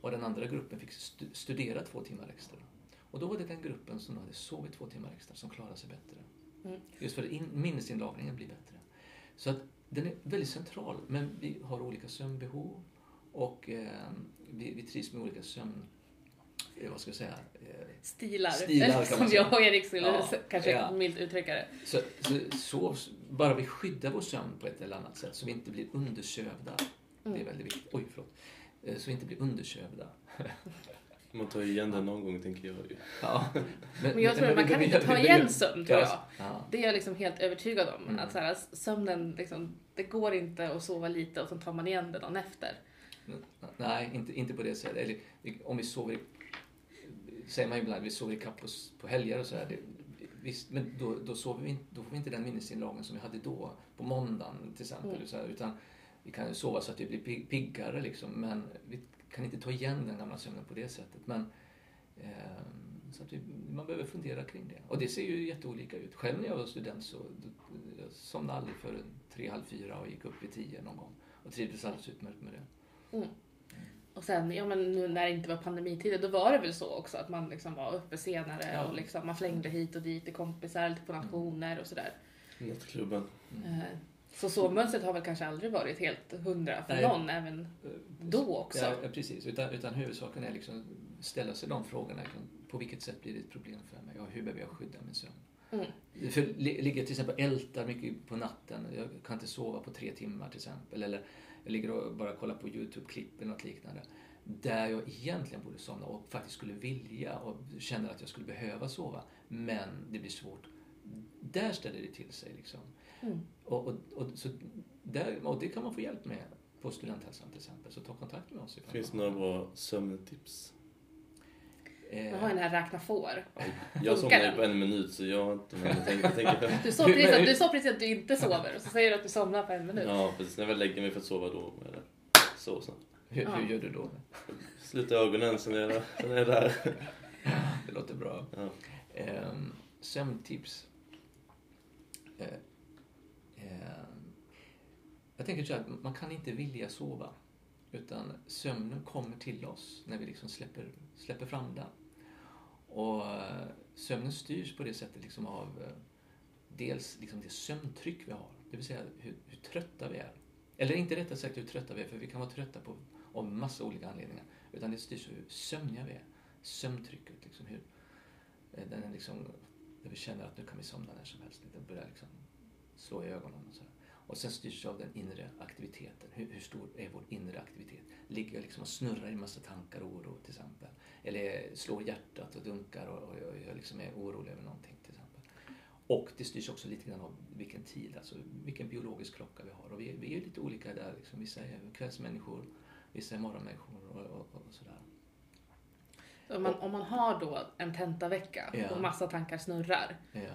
[SPEAKER 3] Och den andra gruppen fick stu- studera två timmar extra. Och då var det den gruppen som hade sovit två timmar extra som klarade sig bättre.
[SPEAKER 2] Mm.
[SPEAKER 3] Just för att in, minnesinlagringen blir bättre. Så att den är väldigt central, men vi har olika sömnbehov och eh, vi, vi trivs med olika sömn... Eh, vad ska jag säga? Eh,
[SPEAKER 2] Stilar,
[SPEAKER 3] Stilar, kan man
[SPEAKER 2] som jag och Erik skulle
[SPEAKER 3] Ja,
[SPEAKER 2] kanske
[SPEAKER 3] ja.
[SPEAKER 2] milt uttrycka det.
[SPEAKER 3] så, så, sov, bara vi skyddar vår sömn på ett eller annat sätt så vi inte blir undersövda. Det är
[SPEAKER 2] Mm.
[SPEAKER 3] väldigt viktigt. Oj, förlåt. Eh, Så vi inte blir undersövda.
[SPEAKER 1] man tar ju igen det någon gång, tänker jag ju.
[SPEAKER 3] Ja.
[SPEAKER 2] Men jag tror att man kan inte ta igen sömn, tror jag.
[SPEAKER 3] Ja.
[SPEAKER 2] Det är jag liksom helt övertygad om.
[SPEAKER 3] Mm.
[SPEAKER 2] Att så här, sömnen, liksom, det går inte att sova lite och sen tar man igen det dagen efter.
[SPEAKER 3] Nej, inte, inte på det sättet. Eller, om vi sover, säger man ibland, vi sover ikapp på, på helger och så här. Det, visst, men då, då, sover vi, inte- då får vi inte den minnesinlagringen som vi hade då, på måndagen till exempel.
[SPEAKER 2] Mm.
[SPEAKER 3] Så här, utan vi kan ju sova så att vi blir pig, piggare liksom, men vi kan inte ta igen den gamla sömnen på det sättet. Men, ehm, så att vi, man behöver fundera kring det. Och det ser ju jätteolika ut. Själv när jag var student så jag somnade aldrig för tre, halv fyra och gick upp vid tio någon gång. Och trivdes alldeles utmärkt med det.
[SPEAKER 2] Mm. Och sen, ja men nu när det inte var pandemitider, då var det väl så också att man liksom var uppe senare
[SPEAKER 3] Ja.
[SPEAKER 2] och liksom, man flängde hit och dit till kompisar, lite på nationer och sådär.
[SPEAKER 1] Nattklubben.
[SPEAKER 2] Eh, Så sovmönstret har väl kanske aldrig varit helt hundra för
[SPEAKER 3] Nej.
[SPEAKER 2] någon, även då också.
[SPEAKER 3] Ja, precis. Utan, utan huvudsaken är liksom ställa sig de frågorna. Liksom, på vilket sätt blir det ett problem för mig? Och hur behöver jag skydda min sömn?
[SPEAKER 2] Mm.
[SPEAKER 3] För li- ligger till exempel ältar mycket på natten, jag kan inte sova på tre timmar till exempel. Eller jag ligger och bara kollar på YouTube-klipp eller något liknande. Där jag egentligen borde somna och faktiskt skulle vilja och känner att jag skulle behöva sova. Men det blir svårt. Där ställer det till sig liksom.
[SPEAKER 2] Mm.
[SPEAKER 3] Och, och, och, så där, och det kan man få hjälp med på Studenthälsan till exempel. Så ta kontakt med oss.
[SPEAKER 1] Finns det några bra sömntips?
[SPEAKER 3] Eh,
[SPEAKER 2] Man har ju den här räkna får.
[SPEAKER 1] Jag somnar ju på en minut så jag har inte... Jag tänker, jag tänker
[SPEAKER 2] Du sa, precis att, du sa precis att du inte sover och så säger du att du somnar på en minut.
[SPEAKER 1] Ja, precis. När jag väl lägger mig för att sova då är det så snabbt.
[SPEAKER 3] hur,
[SPEAKER 2] Ja.
[SPEAKER 3] hur gör du då?
[SPEAKER 1] Sluta ögonen, sen är jag, sen är jag där.
[SPEAKER 3] Det låter bra.
[SPEAKER 1] Ja.
[SPEAKER 3] Um, sömntips. Eh, ehm, jag tänker så här, att man kan inte vilja sova. Utan sömnen kommer till oss när vi liksom släpper, släpper fram den. Och eh, sömnen styrs på det sättet liksom av eh, dels liksom det sömntryck vi har, det vill säga hur, hur trötta vi är. Eller inte rättare sagt hur trötta vi är, för vi kan vara trötta på, av massa olika anledningar. Utan det styrs av hur sömniga vi är. Sömntrycket, liksom hur, eh, den är liksom, där vi känner att nu kan vi somna när som helst. Det börjar liksom slå i ögonen och så. Och sen styrs det av den inre aktiviteten. Hur, hur stor är vår inre aktivitet? Ligger jag liksom och snurrar i massa tankar och oro till exempel? Eller slår hjärtat och dunkar och, och, och jag liksom är orolig över någonting till exempel. Och det styrs också lite grann av vilken tid, alltså vilken biologisk klocka vi har. Och vi, vi är lite olika där. Liksom. Vissa är kvällsmänniskor, vissa är morgonmänniskor och, och, och sådär.
[SPEAKER 2] Om man, om man har då en tentavecka
[SPEAKER 3] Ja.
[SPEAKER 2] och massa tankar snurrar,
[SPEAKER 3] Ja.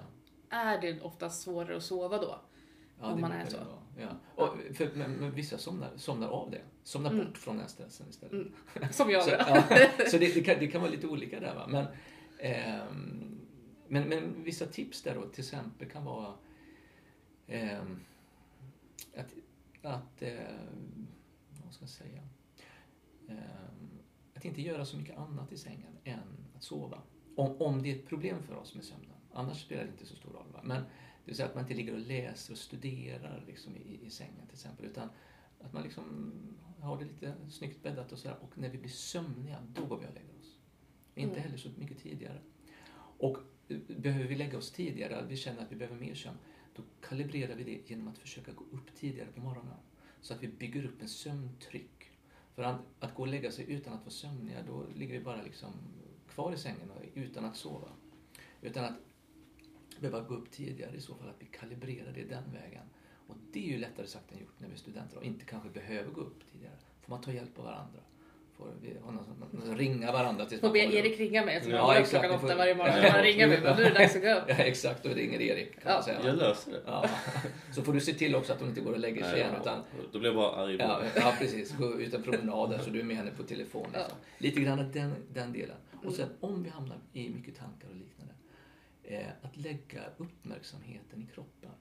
[SPEAKER 2] är det oftast svårare att sova då?
[SPEAKER 3] Ja,
[SPEAKER 2] Om man är så.
[SPEAKER 3] Ja. Och för, men, men vissa somnar, somnar av det. Somnar
[SPEAKER 2] Mm.
[SPEAKER 3] bort från den stressen istället.
[SPEAKER 2] Mm. Som jag
[SPEAKER 3] Så, ja, så det, det, kan, det kan vara lite olika där. Va? Men, ehm, men, men vissa tips där då till exempel kan vara ehm, att, att ehm, vad ska jag säga? Ehm, att inte göra så mycket annat i sängen än att sova. Om, om det är ett problem för oss med sömnen. Annars spelar det inte så stor roll. Va? Men det vill säga att man inte ligger och läser och studerar liksom i, i sängen till exempel. Utan att man liksom har det lite snyggt bäddat och sådär. Och när vi blir sömniga, då går vi och lägger oss. Inte
[SPEAKER 2] Mm.
[SPEAKER 3] heller så mycket tidigare. Och eh, behöver vi lägga oss tidigare, vi känner att vi behöver mer sömn, då kalibrerar vi det genom att försöka gå upp tidigare på morgonen. Så att vi bygger upp en sömntryck. För att, att gå och lägga sig utan att vara sömniga, då ligger vi bara liksom kvar i sängen och utan att sova. Utan att behöva gå upp tidigare i så fall, att vi kalibrerar det den vägen. Och det är ju lättare sagt än gjort när vi är studenter och inte kanske behöver gå upp tidigare. Får man ta hjälp av varandra. Får vi ha någon, någon, ringa varandra tills
[SPEAKER 2] Får
[SPEAKER 3] man
[SPEAKER 2] be
[SPEAKER 3] kommer upp.
[SPEAKER 2] Erik ringa mig
[SPEAKER 3] Ja,
[SPEAKER 2] jag går upp
[SPEAKER 3] exakt.
[SPEAKER 2] klockan
[SPEAKER 3] får-
[SPEAKER 2] åtta varje morgon.
[SPEAKER 3] Ja,
[SPEAKER 2] han ringa mig?
[SPEAKER 3] ja.
[SPEAKER 2] Nu är det dags att gå upp.
[SPEAKER 3] Ja, exakt. Då ringer Erik kan
[SPEAKER 2] Ja.
[SPEAKER 3] man säga.
[SPEAKER 1] Jag löser det.
[SPEAKER 3] Ja. Så får du se till också att hon inte går och lägger sig igen. Utan,
[SPEAKER 1] Då blir jag bara arg
[SPEAKER 3] ja, ja, precis. Gå ut en promenad där så du är med henne på telefon. Liksom. Lite grann den, den delen. Och sen om vi hamnar i mycket tankar och liknande. Eh, att lägga uppmärksamheten i kroppen.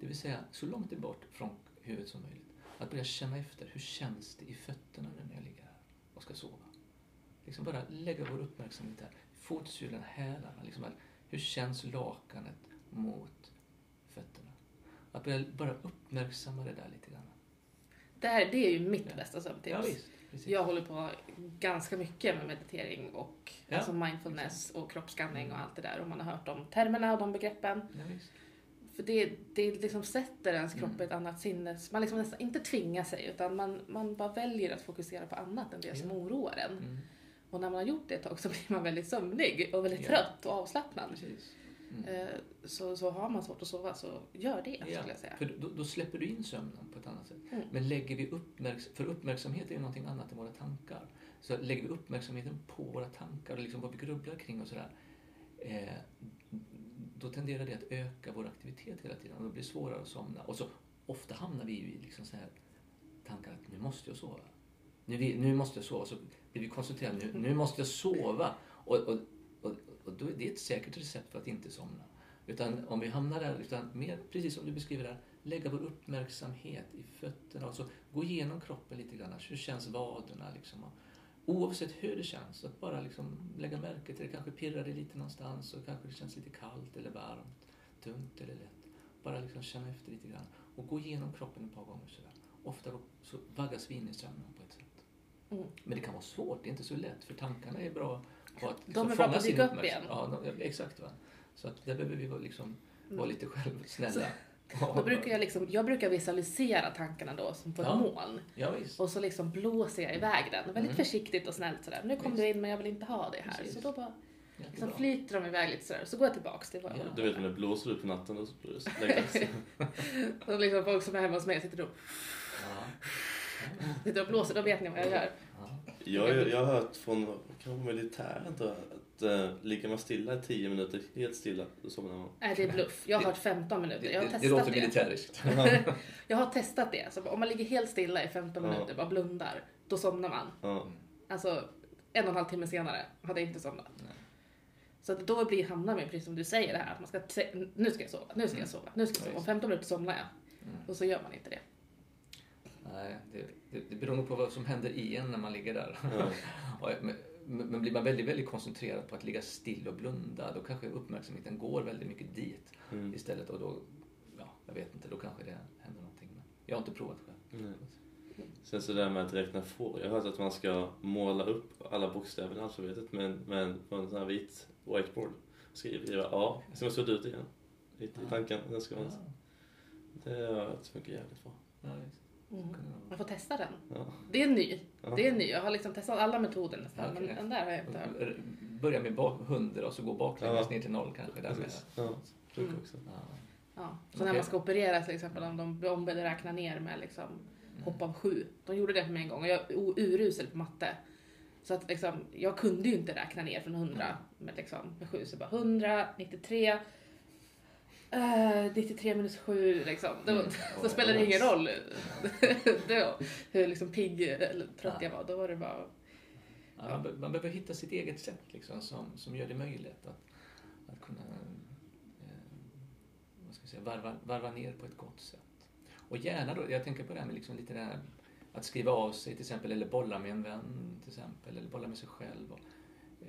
[SPEAKER 3] Det vill säga så långt bort från huvudet som möjligt. Att börja känna efter. Hur känns det i fötterna nu när jag ligger här och ska sova? Liksom bara lägga vår uppmärksamhet där. Fotsula, hälarna. Liksom att, hur känns lakanet mot fötterna? Att börja bara uppmärksamma det där lite grann.
[SPEAKER 2] Det, här, det är ju mitt
[SPEAKER 3] Ja.
[SPEAKER 2] bästa sömntips.
[SPEAKER 3] Ja. Precis.
[SPEAKER 2] Jag håller på ganska mycket med meditering och
[SPEAKER 3] Ja.
[SPEAKER 2] alltså mindfulness och kroppsskanning och allt det där. Och man har hört de termerna och de begreppen.
[SPEAKER 3] Ja.
[SPEAKER 2] För det, det liksom sätter ens kropp
[SPEAKER 3] Mm.
[SPEAKER 2] i ett annat sinnes... Man liksom nästan inte tvingar sig utan man, man bara väljer att fokusera på annat än det som
[SPEAKER 3] Ja.
[SPEAKER 2] oroar en.
[SPEAKER 3] Mm.
[SPEAKER 2] Och när man har gjort det ett tag så blir man väldigt sömnig och väldigt trött och avslappnad.
[SPEAKER 3] Precis. Mm.
[SPEAKER 2] Eh, Så, så har man svårt att sova så gör det
[SPEAKER 3] Ja,
[SPEAKER 2] skulle jag säga.
[SPEAKER 3] För då, då släpper du in sömnen på ett annat sätt.
[SPEAKER 2] Mm.
[SPEAKER 3] Men lägger vi uppmärksamhet, för uppmärksamhet är ju någonting annat än våra tankar. Så lägger vi uppmärksamheten på våra tankar och liksom vad vi grubblar kring och sådär. Eh, då tenderar det att öka vår aktivitet hela tiden och det blir svårare att somna. Och så ofta hamnar vi ju i liksom så här tankar att nu måste jag sova. Nu, nu måste jag sova. Så blir vi koncentrerade. Nu, nu måste jag sova. Och, och, och, och då är det ett säkert recept för att inte somna. Utan om vi hamnar där, utan mer precis som du beskriver där, lägga vår uppmärksamhet i fötterna. Alltså gå igenom kroppen lite grann. Hur känns vaderna? Liksom. Och Oavsett hur det känns, att bara liksom lägga märke till det. Kanske pirrar det lite någonstans och kanske det känns lite kallt eller varmt, tungt eller lätt. Bara liksom känna efter lite grann och gå igenom kroppen ett par gånger sådär. Ofta så vaggas vi in i sömnen på ett sätt.
[SPEAKER 2] Mm.
[SPEAKER 3] Men det kan vara svårt, det är inte så lätt för tankarna är bra på att
[SPEAKER 2] De är bra på att dyka upp igen.
[SPEAKER 3] Ja, de, exakt. Va? Så att där behöver vi vara liksom, vara
[SPEAKER 2] Mm.
[SPEAKER 3] lite självsnälla.
[SPEAKER 2] Då brukar jag, liksom, jag brukar visualisera tankarna då som på ett
[SPEAKER 3] Ja.
[SPEAKER 2] moln.
[SPEAKER 3] Ja, visst.
[SPEAKER 2] Och så liksom blåser jag iväg den. Väldigt
[SPEAKER 3] Mm.
[SPEAKER 2] försiktigt och snällt sådär. Nu kom
[SPEAKER 3] Visst.
[SPEAKER 2] du in men jag vill inte ha det här.
[SPEAKER 3] Precis.
[SPEAKER 2] Så då bara liksom flyter de iväg lite sådär. Så går jag tillbaks till vad
[SPEAKER 3] Ja.
[SPEAKER 1] Du vet när det blåser ut på natten och så blir det läggas.
[SPEAKER 2] Och liksom folk som är hemma hos mig sitter och,
[SPEAKER 3] Ja.
[SPEAKER 2] sitter och blåser. Då vet ni vad jag gör.
[SPEAKER 3] Ja.
[SPEAKER 1] Jag, jag har hört från kanske militären jag, att uh, ligger man stilla i 10 minuter, helt stilla, då somnar man.
[SPEAKER 2] Nej, det är bluff. Jag har hört 15 minuter.
[SPEAKER 3] Det,
[SPEAKER 2] Jag har
[SPEAKER 3] det, det
[SPEAKER 2] testat
[SPEAKER 3] låter
[SPEAKER 2] det.
[SPEAKER 3] militäriskt.
[SPEAKER 2] Jag har testat det. Så om man ligger helt stilla i 15
[SPEAKER 1] Ja.
[SPEAKER 2] minuter, bara blundar, då somnar man.
[SPEAKER 1] Ja.
[SPEAKER 2] Alltså en och en halv timme senare hade jag inte somnat.
[SPEAKER 3] Nej.
[SPEAKER 2] Så att då blir, hamnar man precis som du säger det här, att man ska nu ska jag sova, nu ska jag sova, nu ska jag sova. Om 15 minuter somnar jag.
[SPEAKER 3] Mm.
[SPEAKER 2] Och så gör man inte det.
[SPEAKER 3] Nej, det, det, det beror nog på vad som händer i en när man ligger där.
[SPEAKER 1] Ja.
[SPEAKER 3] Men, men blir man väldigt, väldigt koncentrerad på att ligga still och blunda då kanske uppmärksamheten går väldigt mycket dit
[SPEAKER 1] Mm.
[SPEAKER 3] istället och då, ja, jag vet inte, då kanske det händer någonting. Men jag har inte provat själv.
[SPEAKER 1] Nej. Sen så där med att räkna får. Jag har hört att man ska måla upp alla bokstäver i alfabetet med, en- med en, sån här vit whiteboard. Skriva A, sen måste det ut igen. Lite i
[SPEAKER 3] Ja.
[SPEAKER 1] tanken. Sen ska man,
[SPEAKER 3] Ja,
[SPEAKER 1] det har jag hört funkar jävligt bra.
[SPEAKER 3] ja.
[SPEAKER 2] Mm. Jag får testa den.
[SPEAKER 1] Ja.
[SPEAKER 2] Det är ny.
[SPEAKER 1] Ja.
[SPEAKER 2] Det är ny. Jag har liksom testat alla metoder nästan,
[SPEAKER 3] Okej.
[SPEAKER 2] men den där har jag inte hört.
[SPEAKER 3] Börja med bak- 100 och så gå baklänges
[SPEAKER 1] Ja.
[SPEAKER 3] ner till noll kanske. Där med.
[SPEAKER 1] Precis. Ja,
[SPEAKER 2] Mm.
[SPEAKER 3] Ja.
[SPEAKER 2] Så
[SPEAKER 3] Okej.
[SPEAKER 2] när man ska operera till exempel, om de blir ombedda räkna ner med liksom hopp av sju. De gjorde det för mig en gång och jag är urusel på matte. Så att liksom, jag kunde ju inte räkna ner från 100 med, liksom, med sju. Så bara 100, 93, eh, 93 minus 7 liksom. Då,
[SPEAKER 3] Mm.
[SPEAKER 2] då spelade det ingen roll då, hur liksom pigg eller trött
[SPEAKER 3] Ja.
[SPEAKER 2] jag var. Då var det bara...
[SPEAKER 3] Ja, man, be- man behöver hitta sitt eget sätt liksom, som, som gör det möjligt att, att kunna eh, vad ska jag säga, varva, varva ner på ett gott sätt. Och gärna då, jag tänker på det här med liksom lite det här, att skriva av sig till exempel, eller bolla med en vän till exempel, eller bolla med sig själv. Och,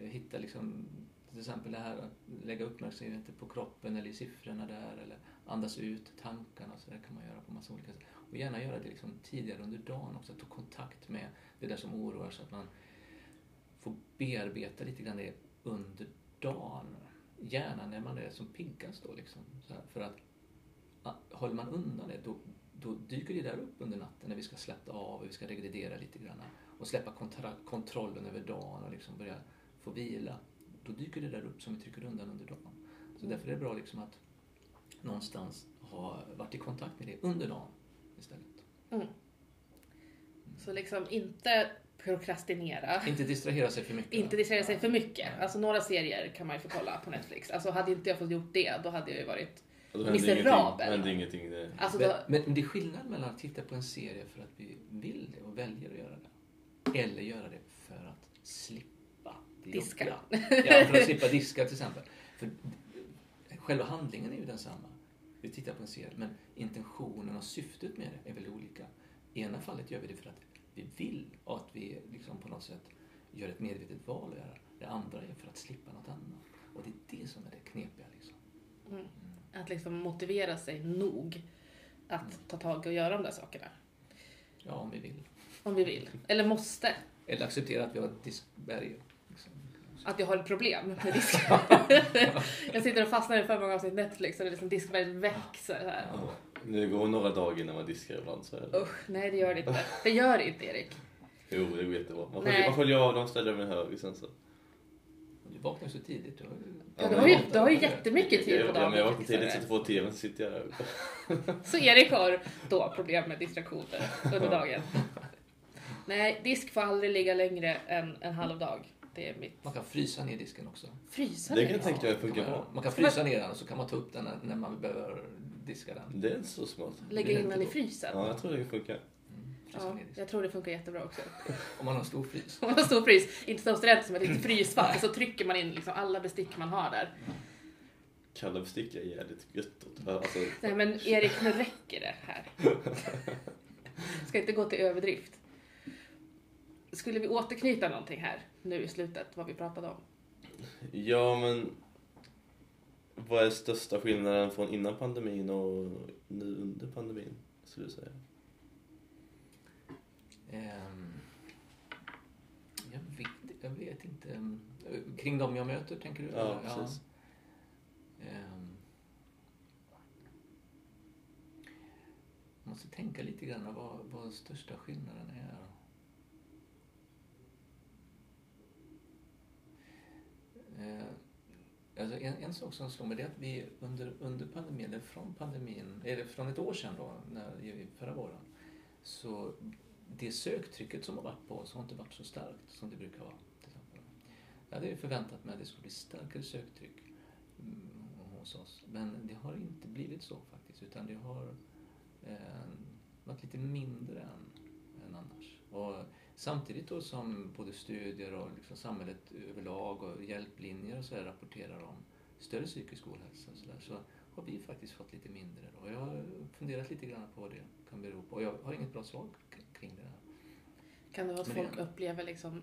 [SPEAKER 3] eh, hitta liksom, till exempel det här att lägga uppmärksamheten på kroppen eller i siffrorna där, eller andas ut tankarna, så där kan man göra på massa olika sätt. Och gärna göra det liksom tidigare under dagen också, ta kontakt med det där som oroar så att man får bearbeta lite grann det under dagen. Gärna när man är som piggast då liksom. Så här, för att håller man undan det då, då dyker det där upp under natten när vi ska släppa av och vi ska regredera lite grann och släppa kontra- kontrollen över dagen och liksom börja få vila. Då dyker det där upp som vi trycker undan under dagen. Så därför är det bra liksom att någonstans ha varit i kontakt med det under dagen istället.
[SPEAKER 2] Mm. Så liksom inte prokrastinera.
[SPEAKER 3] Inte distrahera sig för mycket.
[SPEAKER 2] Inte distrahera sig för mycket. Alltså några serier kan man ju få kolla på Netflix. Alltså hade inte jag fått gjort det, då hade jag ju varit...
[SPEAKER 1] Ingenting.
[SPEAKER 2] Miserabel.
[SPEAKER 1] händer ingenting. Det,
[SPEAKER 2] Alltså
[SPEAKER 3] men,
[SPEAKER 2] då,
[SPEAKER 3] men, men det är skillnad mellan att titta på en serie för att vi vill det och väljer att göra det. Eller göra det för att slippa
[SPEAKER 2] Diska.
[SPEAKER 3] jobbiga. Ja, för att slippa diska till exempel. För själva handlingen är ju densamma. Vi tittar på en serie, men intentionen och syftet med det är väldigt olika. I ena fallet gör vi det för att vi vill och att vi liksom på något sätt gör ett medvetet val att göra. Det andra är för att slippa något annat. Och det är det som är det knepiga. Liksom.
[SPEAKER 2] mm, att liksom motivera sig nog att ta tag och göra de där sakerna.
[SPEAKER 3] Ja, om vi vill.
[SPEAKER 2] Om vi vill. Eller måste.
[SPEAKER 3] Eller acceptera att vi har ett diskberg.
[SPEAKER 2] Att jag har ett problem med disk. jag sitter och fastnar i för många avsnitt Netflix och det är liksom diskberget växer. Så här.
[SPEAKER 1] ja. Det går några dagar innan man diskar ibland. Så det.
[SPEAKER 2] Usch, nej det gör det inte. Det gör det inte Erik.
[SPEAKER 1] Jo, det går jättebra. Man sköljer, man sköljer av dem, ställer dem i en hög sen så.
[SPEAKER 3] Du vaknar så tidigt. Du har ju...
[SPEAKER 2] Ja,
[SPEAKER 1] Ja,
[SPEAKER 2] du har ju, du har ju jättemycket tid på
[SPEAKER 1] Ja,
[SPEAKER 2] dagen.
[SPEAKER 1] men jag vaknar tidigt, sätter på tvn, så sitter jag där.
[SPEAKER 2] Så Erik har då problem med distraktioner under dagen. Nej, disk får aldrig ligga längre än en halv dag. Det är mitt...
[SPEAKER 3] Man kan frysa ner disken också.
[SPEAKER 2] Frysa
[SPEAKER 1] Det
[SPEAKER 2] ner
[SPEAKER 1] kan jag tänka mig funkar
[SPEAKER 3] man,
[SPEAKER 1] bra.
[SPEAKER 3] man kan frysa ner den och så kan man ta upp den när, man behöver diska den.
[SPEAKER 1] Det är så smart.
[SPEAKER 2] Lägga in den i frysen.
[SPEAKER 1] Ja, jag tror det funkar.
[SPEAKER 3] Mm,
[SPEAKER 2] Ja, jag tror det funkar jättebra också.
[SPEAKER 3] Om man har stor frys.
[SPEAKER 2] Om man har stor frys, inte som student som ett litet frysfack, och så trycker man in liksom alla bestick man har där.
[SPEAKER 1] Kalla bestick är jävligt gött. Alltså,
[SPEAKER 2] Nej men Erik, nu räcker det här. Ska inte gå till överdrift. Skulle vi återknyta någonting här nu i slutet, vad vi pratade om?
[SPEAKER 1] ja, men vad är största skillnaden från innan pandemin och nu under pandemin, skulle du säga?
[SPEAKER 3] Ehm, jag, vet, jag vet inte. Kring dem jag möter, tänker du?
[SPEAKER 1] Ja,
[SPEAKER 3] Eller?
[SPEAKER 1] precis.
[SPEAKER 3] Ehm, jag måste tänka lite grann vad, vad största skillnaden är. Eh, Eh, alltså en, en sak som slår mig det är att vi under, under pandemin, eller från pandemin, eller från ett år sedan då, när, förra våren, så det söktrycket som har varit på oss har inte varit så starkt som det brukar vara. Till exempel. Jag hade ju förväntat mig att det skulle bli starkare söktryck mm, hos oss, men det har inte blivit så faktiskt, utan det har eh, varit lite mindre än, än annars. Och samtidigt då som både studier och liksom samhället överlag och hjälplinjer och så här rapporterar om större psykisk ohälsa så, där, så har vi faktiskt fått lite mindre. Då. Jag har funderat lite grann på vad det kan bero på. Och jag har inget bra svar kring det där.
[SPEAKER 2] Kan det vara att
[SPEAKER 3] Men
[SPEAKER 2] folk
[SPEAKER 3] det-
[SPEAKER 2] upplever liksom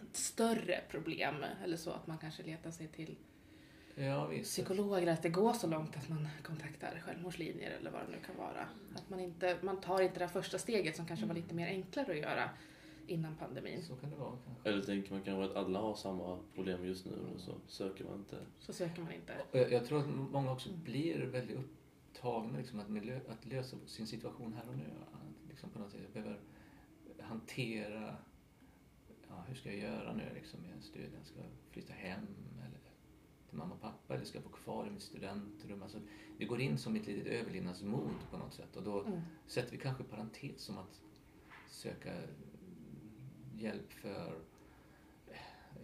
[SPEAKER 2] ett större problem eller så att man kanske letar sig till
[SPEAKER 3] Ja,
[SPEAKER 2] psykologer, att det går så långt att man kontaktar självmordslinjer eller vad det nu kan vara. Att man, inte, man tar inte det här första steget som kanske var lite mer enklare att göra innan pandemin.
[SPEAKER 3] Så kan det vara kanske.
[SPEAKER 1] Eller tänker man kanske att alla har samma problem just nu och så söker man inte.
[SPEAKER 2] Så söker man inte.
[SPEAKER 3] Jag, jag tror att många också blir väldigt upptagna liksom, att, med lö, att lösa sin situation här och nu. Att liksom på något sätt behöver hantera, ja, hur ska jag göra nu liksom, med studien? Ska jag flytta hem eller till mamma och pappa eller ska jag bo kvar i mitt studentrum? Alltså, det går in som ett litet överlevnadsmod på något sätt och då
[SPEAKER 2] Mm.
[SPEAKER 3] sätter vi kanske parentes som att söka hjälp för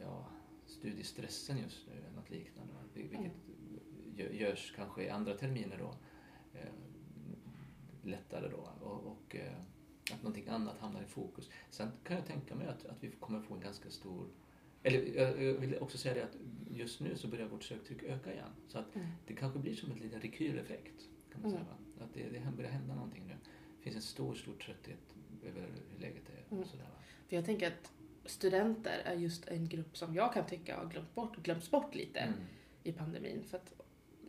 [SPEAKER 3] ja, studiestressen just nu, eller något liknande. Vil- Vilket gö- görs kanske i andra terminer då, eh, lättare då. Och, och eh, att någonting annat hamnar i fokus. Sen kan jag tänka mig att, att vi kommer få en ganska stor eller jag vill också säga det att just nu så börjar vårt söktryck öka igen. Så att
[SPEAKER 2] Mm.
[SPEAKER 3] det kanske blir som en liten rekyleffekt. Kan man
[SPEAKER 2] Mm.
[SPEAKER 3] säga, va? Att det, det börjar hända någonting nu. Det finns en stor, stor trötthet över hur läget är.
[SPEAKER 2] Mm.
[SPEAKER 3] Och sådär, va?
[SPEAKER 2] För jag tänker att studenter är just en grupp som jag kan tycka har glömt bort, glömts bort lite
[SPEAKER 3] Mm.
[SPEAKER 2] i pandemin. För att,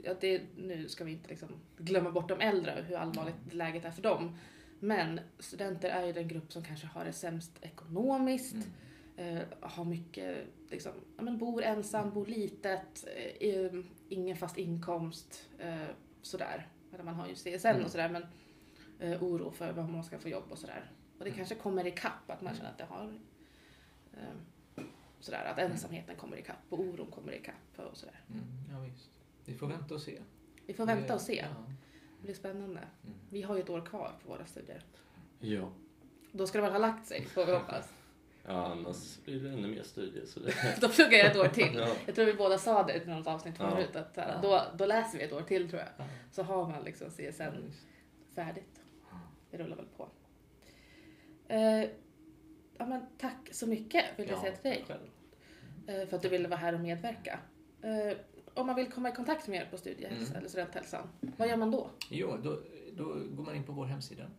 [SPEAKER 2] ja, det, nu ska vi inte liksom glömma bort de äldre och hur allvarligt läget är för dem. Men studenter är ju den grupp som kanske har det sämst ekonomiskt,
[SPEAKER 3] Mm.
[SPEAKER 2] eh, har mycket, liksom, ja, men bor ensam, bor litet, eh, ingen fast inkomst, eh, sådär. Eller man har ju CSN
[SPEAKER 3] Mm.
[SPEAKER 2] och sådär men eh, oro för vad man ska få jobb och sådär. Och det
[SPEAKER 3] Mm.
[SPEAKER 2] kanske kommer ikapp, att man känner att det har eh, sådär, att ensamheten kommer ikapp och oron kommer ikapp och sådär.
[SPEAKER 3] Mm. Ja, visst. Vi får vänta och se.
[SPEAKER 2] Vi får vänta och se.
[SPEAKER 3] Ja.
[SPEAKER 2] Det blir spännande.
[SPEAKER 3] Mm.
[SPEAKER 2] Vi har ju ett år kvar på våra studier.
[SPEAKER 1] Ja.
[SPEAKER 2] Då ska det väl ha lagt sig, får vi hoppas.
[SPEAKER 1] Ja, annars blir det ännu mer studier. Så det...
[SPEAKER 2] Då pluggar jag ett år till.
[SPEAKER 1] ja.
[SPEAKER 2] Jag tror vi båda sa det i något avsnitt
[SPEAKER 1] Ja.
[SPEAKER 2] förut, att här,
[SPEAKER 3] Ja.
[SPEAKER 2] då, då läser vi ett år till tror jag.
[SPEAKER 3] Ja.
[SPEAKER 2] Så har man liksom CSN färdigt. Det rullar väl på. Eh, ja, men tack så mycket vill jag
[SPEAKER 3] Ja,
[SPEAKER 2] säga till dig eh, för att du ville vara här och medverka. Eh, om man vill komma i kontakt med er på Studiehälsa
[SPEAKER 3] Mm.
[SPEAKER 2] eller Studenthälsan, vad gör man då?
[SPEAKER 3] Jo, då, då går man in på vår hemsida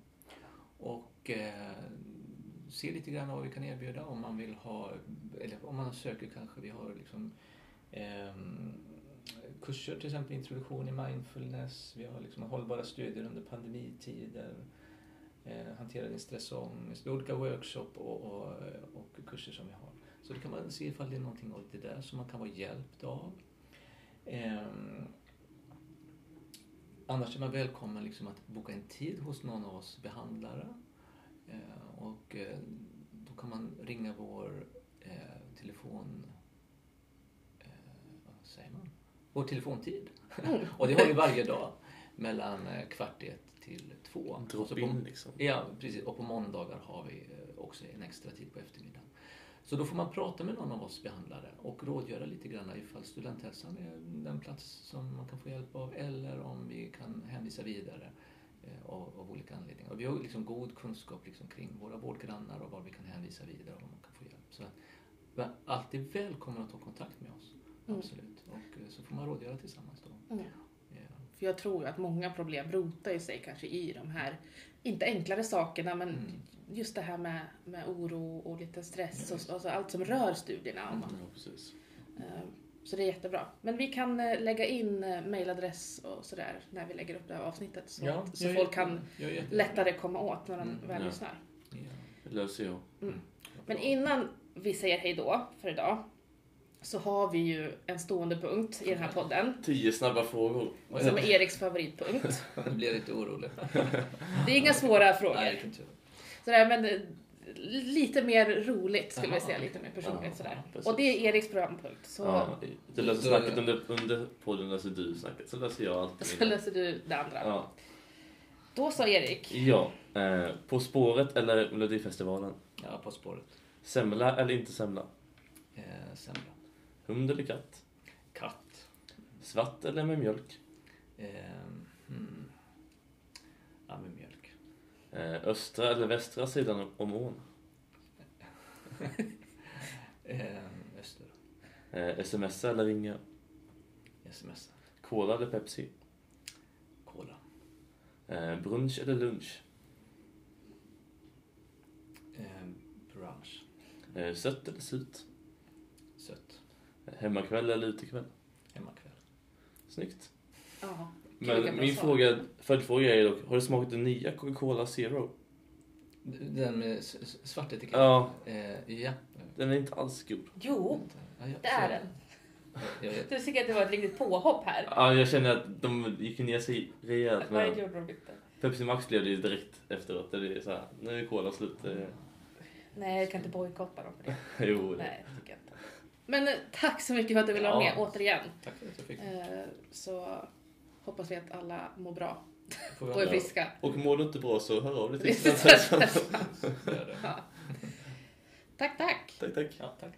[SPEAKER 3] och eh, ser lite grann vad vi kan erbjuda om man vill ha, eller om man söker kanske, vi har liksom ehm, kurser, till exempel introduktion i mindfulness, vi har liksom hållbara studier under pandemitider, hantera din stress och ångest, vi har olika workshop och, och, och kurser som vi har. Så det kan man se ifall det är någonting av det där som man kan vara hjälpt av. Ehm, Annars är man välkommen liksom att boka en tid hos någon av oss behandlare. Eh, och eh, då kan man ringa vår eh, telefon... Eh, vad säger man? Vår telefontid.
[SPEAKER 2] Mm.
[SPEAKER 3] och det har vi varje dag mellan eh, kvart ett till två. Och så
[SPEAKER 1] Drop
[SPEAKER 3] på-
[SPEAKER 1] in liksom.
[SPEAKER 3] Ja, precis. Och på måndagar har vi eh, också en extra tid på eftermiddagen. Så då får man prata med någon av oss behandlare och rådgöra lite grann ifall studenthälsan är den plats som man kan få hjälp av eller om vi kan hänvisa vidare eh, av, av olika anledningar. Och vi har liksom god kunskap liksom kring våra vårdgrannar och var vi kan hänvisa vidare om man kan få hjälp. Så att alltid välkommen att ta kontakt med oss.
[SPEAKER 2] Mm.
[SPEAKER 3] Absolut. Och eh, så får man rådgöra tillsammans då.
[SPEAKER 2] Mm. För jag tror att många problem rotar ju sig kanske i de här, inte enklare sakerna, men
[SPEAKER 3] Mm.
[SPEAKER 2] just det här med, med oro och lite stress och, och så, allt som rör studierna. Om man,
[SPEAKER 1] Ja,
[SPEAKER 2] eh, så det är jättebra. Men vi kan eh, lägga in eh, mailadress och sådär när vi lägger upp det här avsnittet så,
[SPEAKER 3] Ja,
[SPEAKER 2] att, så folk
[SPEAKER 3] jätte-
[SPEAKER 2] kan lättare komma åt när de
[SPEAKER 3] Mm,
[SPEAKER 2] väl
[SPEAKER 1] ja.
[SPEAKER 2] lyssnar.
[SPEAKER 3] Ja.
[SPEAKER 1] Det löser jag.
[SPEAKER 2] Mm.
[SPEAKER 3] Vad
[SPEAKER 2] Men innan vi säger hej då för idag så har vi ju en stående punkt i den här podden
[SPEAKER 1] Tio snabba frågor.
[SPEAKER 2] som är Eriks favoritpunkt.
[SPEAKER 3] Nu blir jag lite orolig.
[SPEAKER 2] Det är inga svåra
[SPEAKER 3] Nej,
[SPEAKER 2] frågor.
[SPEAKER 3] det inte jag.
[SPEAKER 2] Sådär, men eh, lite mer roligt skulle vi säga, lite mer personligt sådär.
[SPEAKER 1] precis.
[SPEAKER 2] Och det är Eriks programpunkt. Så,
[SPEAKER 1] Ja, det löser snacket under, under podden löser du snacket, så löser jag alltid
[SPEAKER 2] så löser du det andra.
[SPEAKER 1] Ja.
[SPEAKER 2] Då sa Erik,
[SPEAKER 1] ja. Eh, på spåret eller Melodifestivalen?
[SPEAKER 3] Ja, På spåret.
[SPEAKER 1] Semla eller inte semla?
[SPEAKER 3] Eh, semla.
[SPEAKER 1] Hund eller katt?
[SPEAKER 3] Katt.
[SPEAKER 1] Svart eller med mjölk?
[SPEAKER 3] Eh, hmm. Ja, med mjölk.
[SPEAKER 1] Eh, östra eller västra sidan om ån?
[SPEAKER 3] Eh, öster.
[SPEAKER 1] Eh, smsa eller ringa?
[SPEAKER 3] Sms.
[SPEAKER 1] Cola eller Pepsi?
[SPEAKER 3] Cola.
[SPEAKER 1] Eh, brunch eller lunch? Eh, Sött eller surt? Hemmakväll eller utekväll?
[SPEAKER 3] Hemmakväll.
[SPEAKER 1] Snyggt.
[SPEAKER 2] Ja.
[SPEAKER 1] Men min fråga, följdfråga är dock, har du smakat den nya Coca-Cola Zero?
[SPEAKER 3] Den med svart etikett?
[SPEAKER 1] Ja.
[SPEAKER 3] Eh, ja.
[SPEAKER 1] Den är inte alls god.
[SPEAKER 2] Jo,
[SPEAKER 3] Ja, ja,
[SPEAKER 2] det är den.
[SPEAKER 3] Jag.
[SPEAKER 2] Du tycker att det var ett riktigt påhopp här.
[SPEAKER 1] Ja, jag känner att de gick ner sig rejält med
[SPEAKER 2] gjorde de inte?
[SPEAKER 1] Pepsi Max blev det ju direkt efteråt. Det är så här, nu är cola slut. Eh,
[SPEAKER 2] Nej, jag kan inte bojkotta dem för det.
[SPEAKER 1] Jo,
[SPEAKER 2] Nej, det tycker jag inte. Men eh, tack så mycket för att du ville vara med återigen.
[SPEAKER 3] Tack för att jag fick
[SPEAKER 2] Eh, Så hoppas vi att alla mår bra och är friska.
[SPEAKER 1] Och mår du inte bra så hör av dig till.
[SPEAKER 2] Ja. Tack, tack.
[SPEAKER 1] Tack, tack.
[SPEAKER 3] Ja, tack.